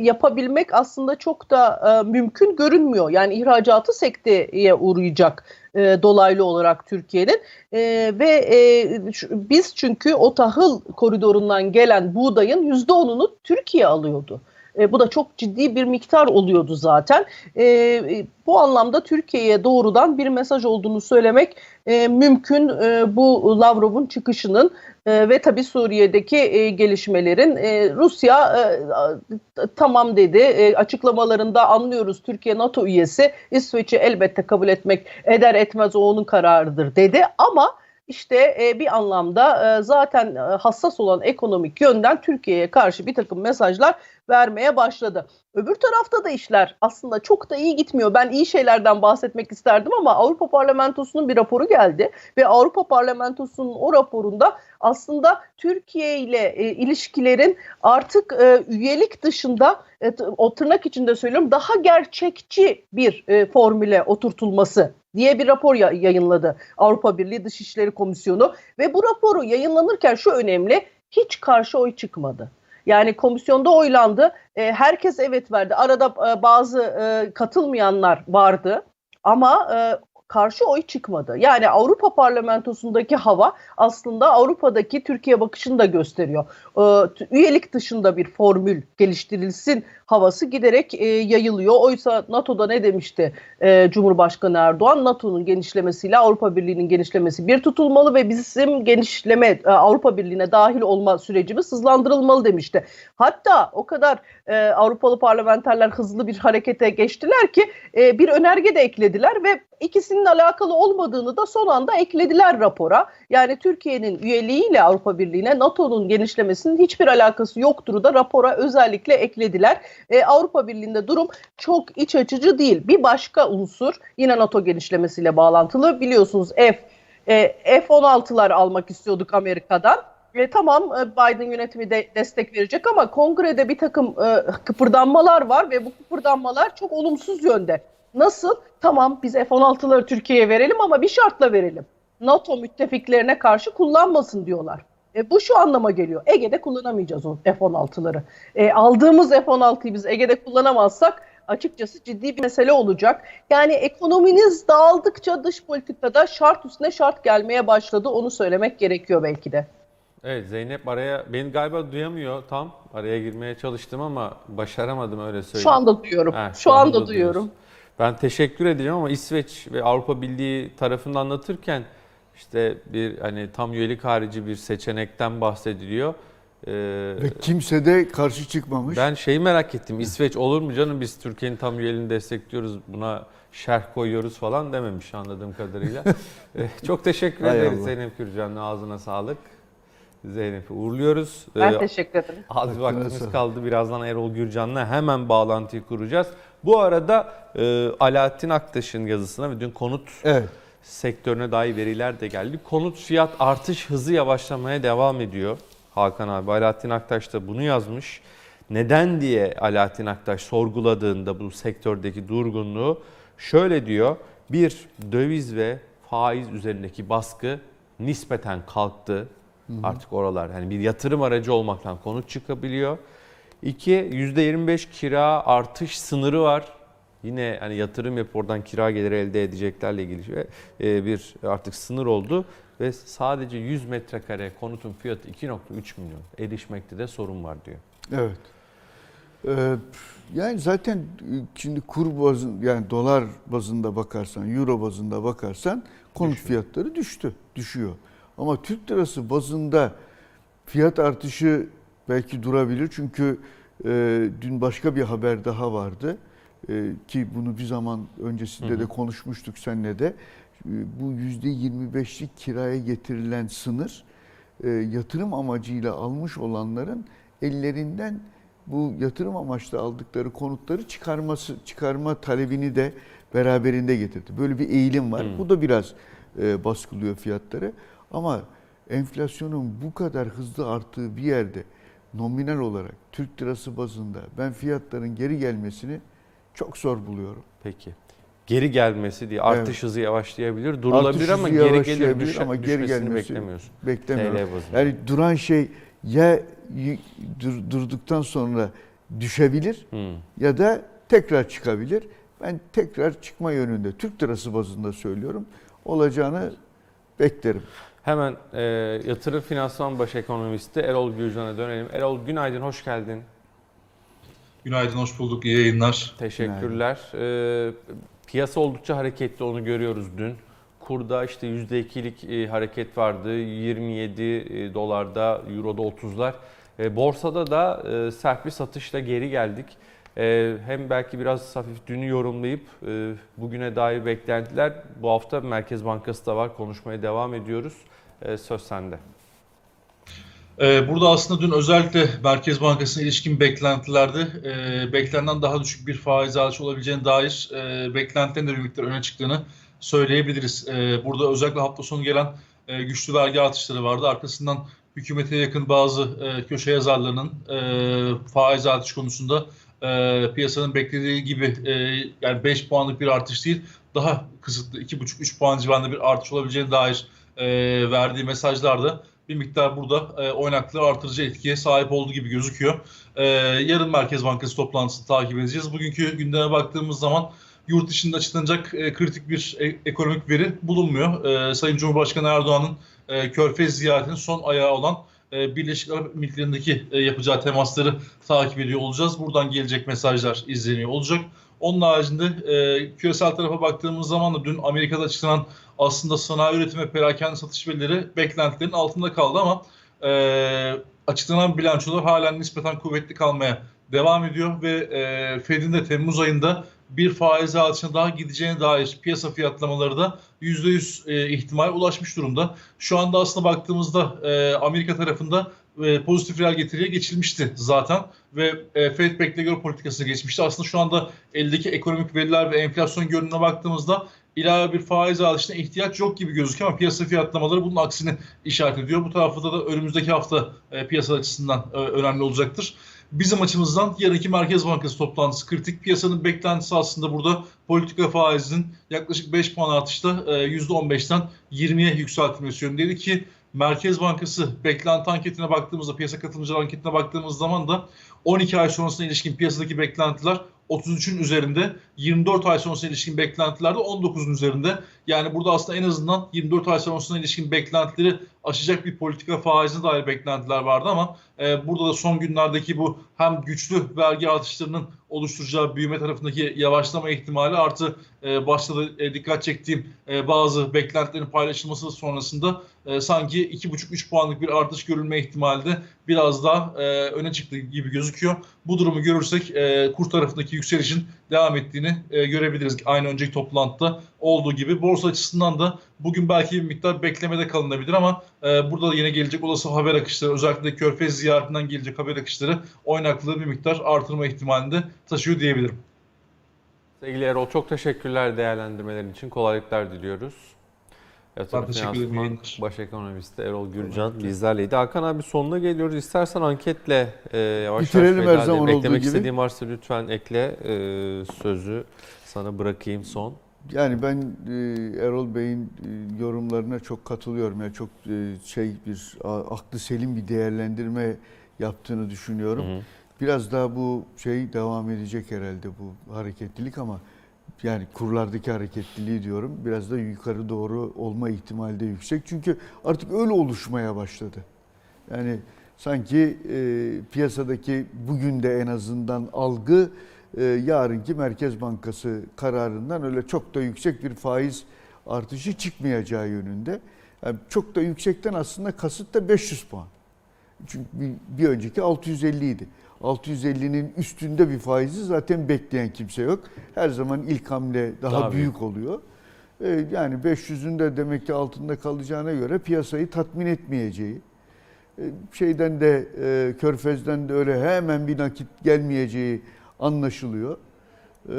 yapabilmek aslında çok da e, mümkün görünmüyor. Yani ihracatı sekteye uğrayacak e, dolaylı olarak Türkiye'nin e, ve e, biz çünkü o tahıl koridorundan gelen buğdayın yüzde onunu Türkiye alıyordu. E, bu da çok ciddi bir miktar oluyordu zaten. E, bu anlamda Türkiye'ye doğrudan bir mesaj olduğunu söylemek e, mümkün e, bu Lavrov'un çıkışının e, ve tabii Suriye'deki e, gelişmelerin. E, Rusya e, tamam dedi e, açıklamalarında anlıyoruz Türkiye NATO üyesi İsveç'i elbette kabul etmek eder etmez o onun kararıdır dedi ama işte e, bir anlamda e, zaten e, hassas olan ekonomik yönden Türkiye'ye karşı bir takım mesajlar vermeye başladı. Öbür tarafta da işler aslında çok da iyi gitmiyor. Ben iyi şeylerden bahsetmek isterdim ama Avrupa Parlamentosu'nun bir raporu geldi ve Avrupa Parlamentosu'nun o raporunda aslında Türkiye ile e, ilişkilerin artık e, üyelik dışında e, o tırnak içinde söylüyorum daha gerçekçi bir e, formüle oturtulması diye bir rapor yayınladı Avrupa Birliği Dışişleri Komisyonu ve bu raporu yayınlanırken şu önemli hiç karşı oy çıkmadı. Yani komisyonda oylandı. E, herkes evet verdi. Arada e, bazı e, katılmayanlar vardı. Ama e, karşı oy çıkmadı. Yani Avrupa Parlamentosu'ndaki hava aslında Avrupa'daki Türkiye bakışını da gösteriyor. Ee, üyelik dışında bir formül geliştirilsin havası giderek e, yayılıyor. Oysa NATO'da ne demişti e, Cumhurbaşkanı Erdoğan? NATO'nun genişlemesiyle Avrupa Birliği'nin genişlemesi bir tutulmalı ve bizim genişleme e, Avrupa Birliği'ne dahil olma sürecimiz hızlandırılmalı demişti. Hatta o kadar Avrupalı parlamenterler hızlı bir harekete geçtiler ki bir önerge de eklediler ve ikisinin alakalı olmadığını da son anda eklediler rapora. Yani Türkiye'nin üyeliğiyle Avrupa Birliği'ne NATO'nun genişlemesinin hiçbir alakası yoktur da rapora özellikle eklediler. E, Avrupa Birliği'nde durum çok iç açıcı değil. Bir başka unsur yine NATO genişlemesiyle bağlantılı biliyorsunuz F e, F-16'lar almak istiyorduk Amerika'dan. E, tamam e, Biden yönetimi de destek verecek ama kongrede bir takım e, kıpırdanmalar var ve bu kıpırdanmalar çok olumsuz yönde. Nasıl? Tamam biz F-16'ları Türkiye'ye verelim ama bir şartla verelim. NATO müttefiklerine karşı kullanmasın diyorlar. E, bu şu anlama geliyor. Ege'de kullanamayacağız o F-16'ları. E, aldığımız F-16'yı biz Ege'de kullanamazsak açıkçası ciddi bir mesele olacak. Yani ekonominiz dağıldıkça dış politikada şart üstüne şart gelmeye başladı. Onu söylemek gerekiyor belki de. Evet Zeynep araya beni galiba duyamıyor tam. Araya girmeye çalıştım ama başaramadım öyle söyleyeyim. Şu anda duyuyorum. Ha, şu, anda, duyuyoruz. duyuyorum. Ben teşekkür ediyorum ama İsveç ve Avrupa Birliği tarafında anlatırken işte bir hani tam üyelik harici bir seçenekten bahsediliyor. Ee, Ve kimse de karşı çıkmamış. ben şeyi merak ettim. İsveç olur mu canım biz Türkiye'nin tam üyeliğini destekliyoruz buna şerh koyuyoruz falan dememiş anladığım kadarıyla. Ee, Çok teşekkür Hay ederiz Allah. Zeynep Gürcan'ın ağzına sağlık. Zeynep'i uğurluyoruz. Ben Ee, teşekkür ederim. Az vaktimiz kaldı. Birazdan Erol Gürcan'la hemen bağlantıyı kuracağız. Bu arada e, Alaaddin Aktaş'ın yazısına ve dün konut Evet. sektörüne dair veriler de geldi. Konut fiyat artış hızı yavaşlamaya devam ediyor. Hakan abi Alaaddin Aktaş da bunu yazmış. Neden diye Alaaddin Aktaş sorguladığında bu sektördeki durgunluğu şöyle diyor. Bir, döviz ve faiz üzerindeki baskı nispeten kalktı. Artık oralar hani bir yatırım aracı olmaktan konut çıkabiliyor. İki, %25 kira artış sınırı var. Yine hani yatırım yapıp oradan kira geliri elde edeceklerle ilgili şey, e, bir artık sınır oldu. Ve sadece 100 metrekare konutun fiyatı 2.3 milyon. Erişmekte de sorun var diyor. Evet. Ee, yani zaten e, şimdi kur bazın yani dolar bazında bakarsan, euro bazında bakarsan konut fiyatları düştü, düşüyor. Ama Türk lirası bazında fiyat artışı belki durabilir çünkü e, dün başka bir haber daha vardı E, ki bunu bir zaman öncesinde de konuşmuştuk seninle de. E, bu yüzde 25'lik kiraya getirilen sınır e, yatırım amacıyla almış olanların ellerinden bu yatırım amaçlı aldıkları konutları çıkarması çıkarma talebini de beraberinde getirdi. Böyle bir eğilim var. Bu da biraz e, baskılıyor fiyatları. Ama enflasyonun bu kadar hızlı arttığı bir yerde nominal olarak Türk lirası bazında ben fiyatların geri gelmesini çok zor buluyorum. Peki. Geri gelmesi diye artış Evet. hızı yavaşlayabilir, durulabilir Artış ama geri gelir düş, ama geri düşmesini gelmesi beklemiyorsun. Beklemiyorum. Yani duran şey ya dur- durduktan sonra düşebilir Hmm. ya da tekrar çıkabilir. Ben tekrar çıkma yönünde Türk lirası bazında söylüyorum olacağını beklerim. Hemen e, yatırım finansman baş ekonomisti Erol Gürcan'a dönelim. Erol günaydın, hoş geldin. Günaydın, hoş bulduk. İyi yayınlar. Teşekkürler. E, piyasa oldukça hareketli, onu görüyoruz dün. Kurda işte %2'lik e, hareket vardı. 27 e, dolarda, Euro'da 30'lar. E, borsada da e, sert bir satışla geri geldik. E, hem belki biraz hafif dünü yorumlayıp e, bugüne dair beklentiler. Bu hafta Merkez Bankası da var. Konuşmaya devam ediyoruz. E, söz sende. Ee, burada aslında dün özellikle Merkez Bankası'na ilişkin beklentilerde e, daha düşük bir faiz artışı olabileceğine dair e, beklentilerin de bir miktar öne çıktığını söyleyebiliriz. Burada özellikle hafta sonu gelen e, güçlü vergi artışları vardı. Arkasından hükümete yakın bazı köşe yazarlarının faiz artış konusunda e, piyasanın beklediği gibi e, yani 5 puanlık bir artış değil daha kısıtlı 2,5-3 puan civarında bir artış olabileceğine dair e, verdiği mesajlarda bir miktar burada e, oynaklığı artırıcı etkiye sahip olduğu gibi gözüküyor. E, yarın Merkez Bankası toplantısını takip edeceğiz. Bugünkü gündeme baktığımız zaman yurt dışında açıklanacak e, kritik bir e- ekonomik veri bulunmuyor. E, Sayın Cumhurbaşkanı Erdoğan'ın e, Körfez ziyaretinin son ayağı olan e, Birleşik Arap Emirlikleri'ndeki e, yapacağı temasları takip ediyor olacağız. Buradan gelecek mesajlar izleniyor olacak. Onun haricinde e, küresel tarafa baktığımız zaman da dün Amerika'da açıklanan aslında sanayi üretim ve perakende satış verileri beklentilerin altında kaldı ama e, açıklanan bilançolar halen nispeten kuvvetli kalmaya devam ediyor ve e, Fed'in de Temmuz ayında bir faiz artışına daha gideceğine dair piyasa fiyatlamaları da %100 e, ihtimal ulaşmış durumda. Şu anda aslında baktığımızda e, Amerika tarafında e, pozitif reel getiriye geçilmişti zaten ve Fed bekleniyor politikasına geçmişti. Aslında şu anda eldeki ekonomik veriler ve enflasyon görünümüne baktığımızda ilave bir faiz artışına ihtiyaç yok gibi gözüküyor ama piyasa fiyatlamaları bunun aksini işaret ediyor. Bu tarafta da önümüzdeki hafta piyasa açısından önemli olacaktır. Bizim açımızdan yarınki Merkez Bankası toplantısı kritik. Piyasanın beklentisi aslında burada politika faizinin yaklaşık 5 puan artışta e, %15'ten 20'ye yükseltilmesi yönündeydi ki Merkez Bankası beklenti anketine baktığımızda, piyasa katılımcılar anketine baktığımız zaman da 12 ay sonrasına ilişkin piyasadaki beklentiler 33'ün üzerinde, 24 ay sonrasına ilişkin beklentiler de 19'un üzerinde. Yani burada aslında en azından 24 ay sonrasına ilişkin beklentileri aşacak bir politika faizine dair beklentiler vardı ama e, burada da son günlerdeki bu hem güçlü vergi artışlarının oluşturacağı büyüme tarafındaki yavaşlama ihtimali artı e, başta da e, dikkat çektiğim e, bazı beklentilerin paylaşılması sonrasında e, sanki 2,5-3 puanlık bir artış görülme ihtimali de biraz daha e, öne çıktı gibi gözüküyor. Bu durumu görürsek e, kur tarafındaki yükselişin devam ettiğini e, görebiliriz. Aynı önceki toplantıda olduğu gibi. Borsa açısından da bugün belki bir miktar beklemede kalınabilir ama e, burada da yine gelecek olası haber akışları özellikle Körfez ziyaretinden gelecek haber akışları oynaklığı bir miktar artırma ihtimalini de taşıyor diyebilirim. Sevgili Erol çok teşekkürler değerlendirmelerin için. Kolaylıklar diliyoruz. Yatırım Ben teşekkür ederim. Baş Ekonomisti Erol Gürcan bizlerleydi. Hakan abi sonuna geliyoruz. İstersen anketle e, yavaş Bitirelim yavaş her zaman Eklemek gibi. istediğin varsa lütfen ekle. E, sözü sana bırakayım son. Yani ben e, Erol Bey'in e, yorumlarına çok katılıyorum. Yani çok e, şey bir a- aklı selim bir değerlendirme yaptığını düşünüyorum. Hı hı. Biraz daha bu şey devam edecek herhalde bu hareketlilik ama yani kurlardaki hareketliliği diyorum biraz da yukarı doğru olma ihtimali de yüksek. Çünkü artık öyle oluşmaya başladı. Yani sanki e, piyasadaki bugün de en azından algı e, yarınki Merkez Bankası kararından öyle çok da yüksek bir faiz artışı çıkmayacağı yönünde. Yani çok da yüksekten aslında kasıt da 500 puan. Çünkü bir, bir önceki 650 idi. 650'nin üstünde bir faizi zaten bekleyen kimse yok. Her zaman ilk hamle daha, Daha büyük. oluyor. E, yani 500'ün de demek ki altında kalacağına göre piyasayı tatmin etmeyeceği, e, şeyden de e, Körfez'den de öyle hemen bir nakit gelmeyeceği anlaşılıyor. E,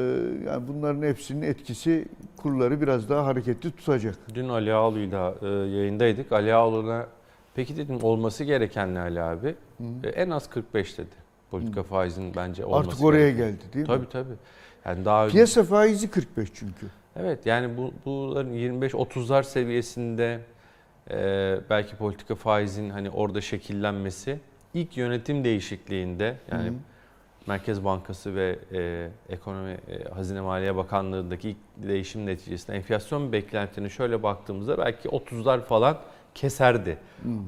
yani bunların hepsinin etkisi kurları biraz daha hareketli tutacak. Dün Ali Ağaoğlu'yla e, yayındaydık. Ali Ağaoğlu'na peki dedim olması gereken ne Ali abi? E, en az 45 dedi. Politika faizinin bence olması Artık oraya gereken. geldi değil mi? Tabii tabii. Yani daha Piyasa faizi 45 çünkü. Evet yani bu bunların 25-30'lar seviyesinde e, belki politika faizin hani orada şekillenmesi ilk yönetim değişikliğinde yani Hı hı. Merkez Bankası ve e, Ekonomi e, Hazine Maliye Bakanlığı'ndaki ilk değişim neticesinde enflasyon beklentilerine şöyle baktığımızda belki 30'lar falan keserdi.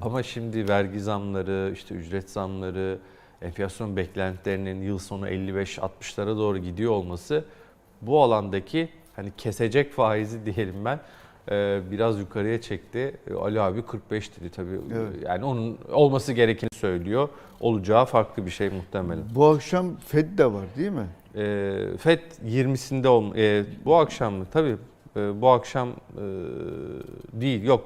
Ama şimdi vergi zamları, işte ücret zamları, enflasyon beklentilerinin yıl sonu 55-60'lara doğru gidiyor olması bu alandaki hani kesecek faizi diyelim ben biraz yukarıya çekti. E, Ali abi 45 dedi tabii. Evet. Yani onun olması gerekeni söylüyor. Olacağı farklı bir şey muhtemelen. Bu akşam Fed de var değil mi? E, FED 20'sinde ol, e, bu akşam mı? Tabii e, bu akşam e, değil yok.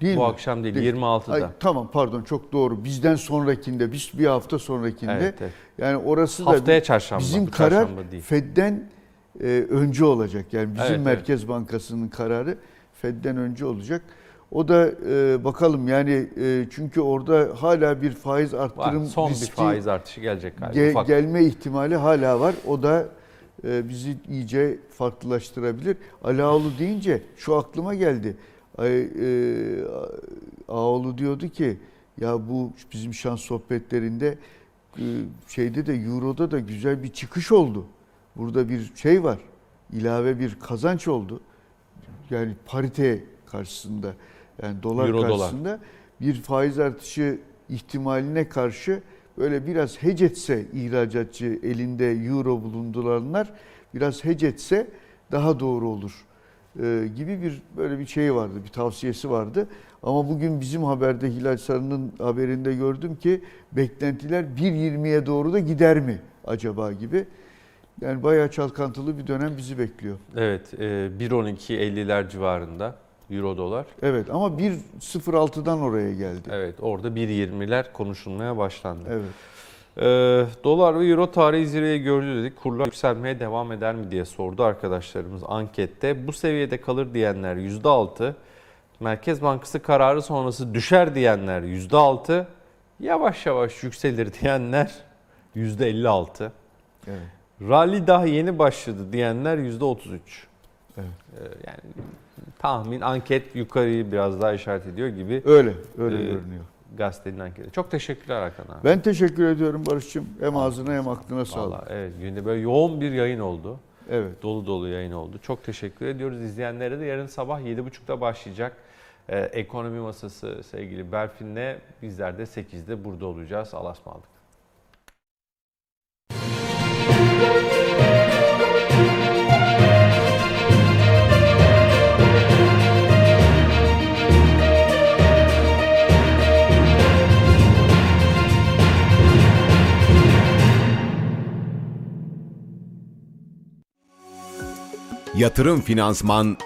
Değil bu mi? akşam değil, Değil. 26'da. Ay, tamam pardon çok doğru. Bizden sonrakinde, biz bir hafta sonrakinde. Evet, evet. Yani orası da Haftaya çarşamba. bizim karar çarşamba değil. Fed'den e, önce olacak. Yani bizim Evet, evet. Merkez Bankası'nın kararı Fed'den önce olacak. O da e, bakalım yani e, çünkü orada hala bir faiz Var, arttırım son bir riski faiz artışı gelecek galiba. ge- ufak. gelme ihtimali hala var. O da e, bizi iyice farklılaştırabilir. Ali Ağaoğlu deyince şu aklıma geldi. Ay, e, Ağaoğlu diyordu ki ya bu bizim şans sohbetlerinde e, şeyde de Euro'da da güzel bir çıkış oldu. Burada bir şey var. ilave bir kazanç oldu. Yani parite karşısında yani dolar Euro, dolar. karşısında bir faiz artışı ihtimaline karşı böyle biraz hece etse ihracatçı elinde euro bulunduranlar biraz hece etse daha doğru olur e, gibi bir böyle bir şey vardı, bir tavsiyesi vardı. Ama bugün bizim haberde Hilal Sarı'nın haberinde gördüm ki beklentiler 1.20'ye doğru da gider mi acaba gibi. Yani bayağı çalkantılı bir dönem bizi bekliyor. Evet, e, 1.12.50'ler civarında euro dolar. Evet ama 1.06'dan oraya geldi. Evet, orada 1.20'ler konuşulmaya başlandı. Evet. Ee, dolar ve euro tarihi zirveyi gördü dedik. Kurlar yükselmeye devam eder mi diye sordu arkadaşlarımız ankette. Bu seviyede kalır diyenler %6. Merkez Bankası kararı sonrası düşer diyenler %6. Yavaş yavaş yükselir diyenler %56. Evet. Rally daha yeni başladı diyenler %33. Evet. Ee, yani tahmin, anket yukarıyı biraz daha işaret ediyor gibi Öyle, öyle Ee, görünüyor. gazetenin anketi. Çok teşekkürler Hakan abi. Ben teşekkür ediyorum Barış'cığım. Hem ağzına hem aklına sağlık. Vallahi evet günde böyle yoğun bir yayın oldu. Evet. Dolu dolu yayın oldu. Çok teşekkür ediyoruz izleyenlere de. Yarın sabah 7.30'da başlayacak e, ekonomi masası sevgili Berfin'le bizler de 8'de burada olacağız. Allah'a Yatırım Finansman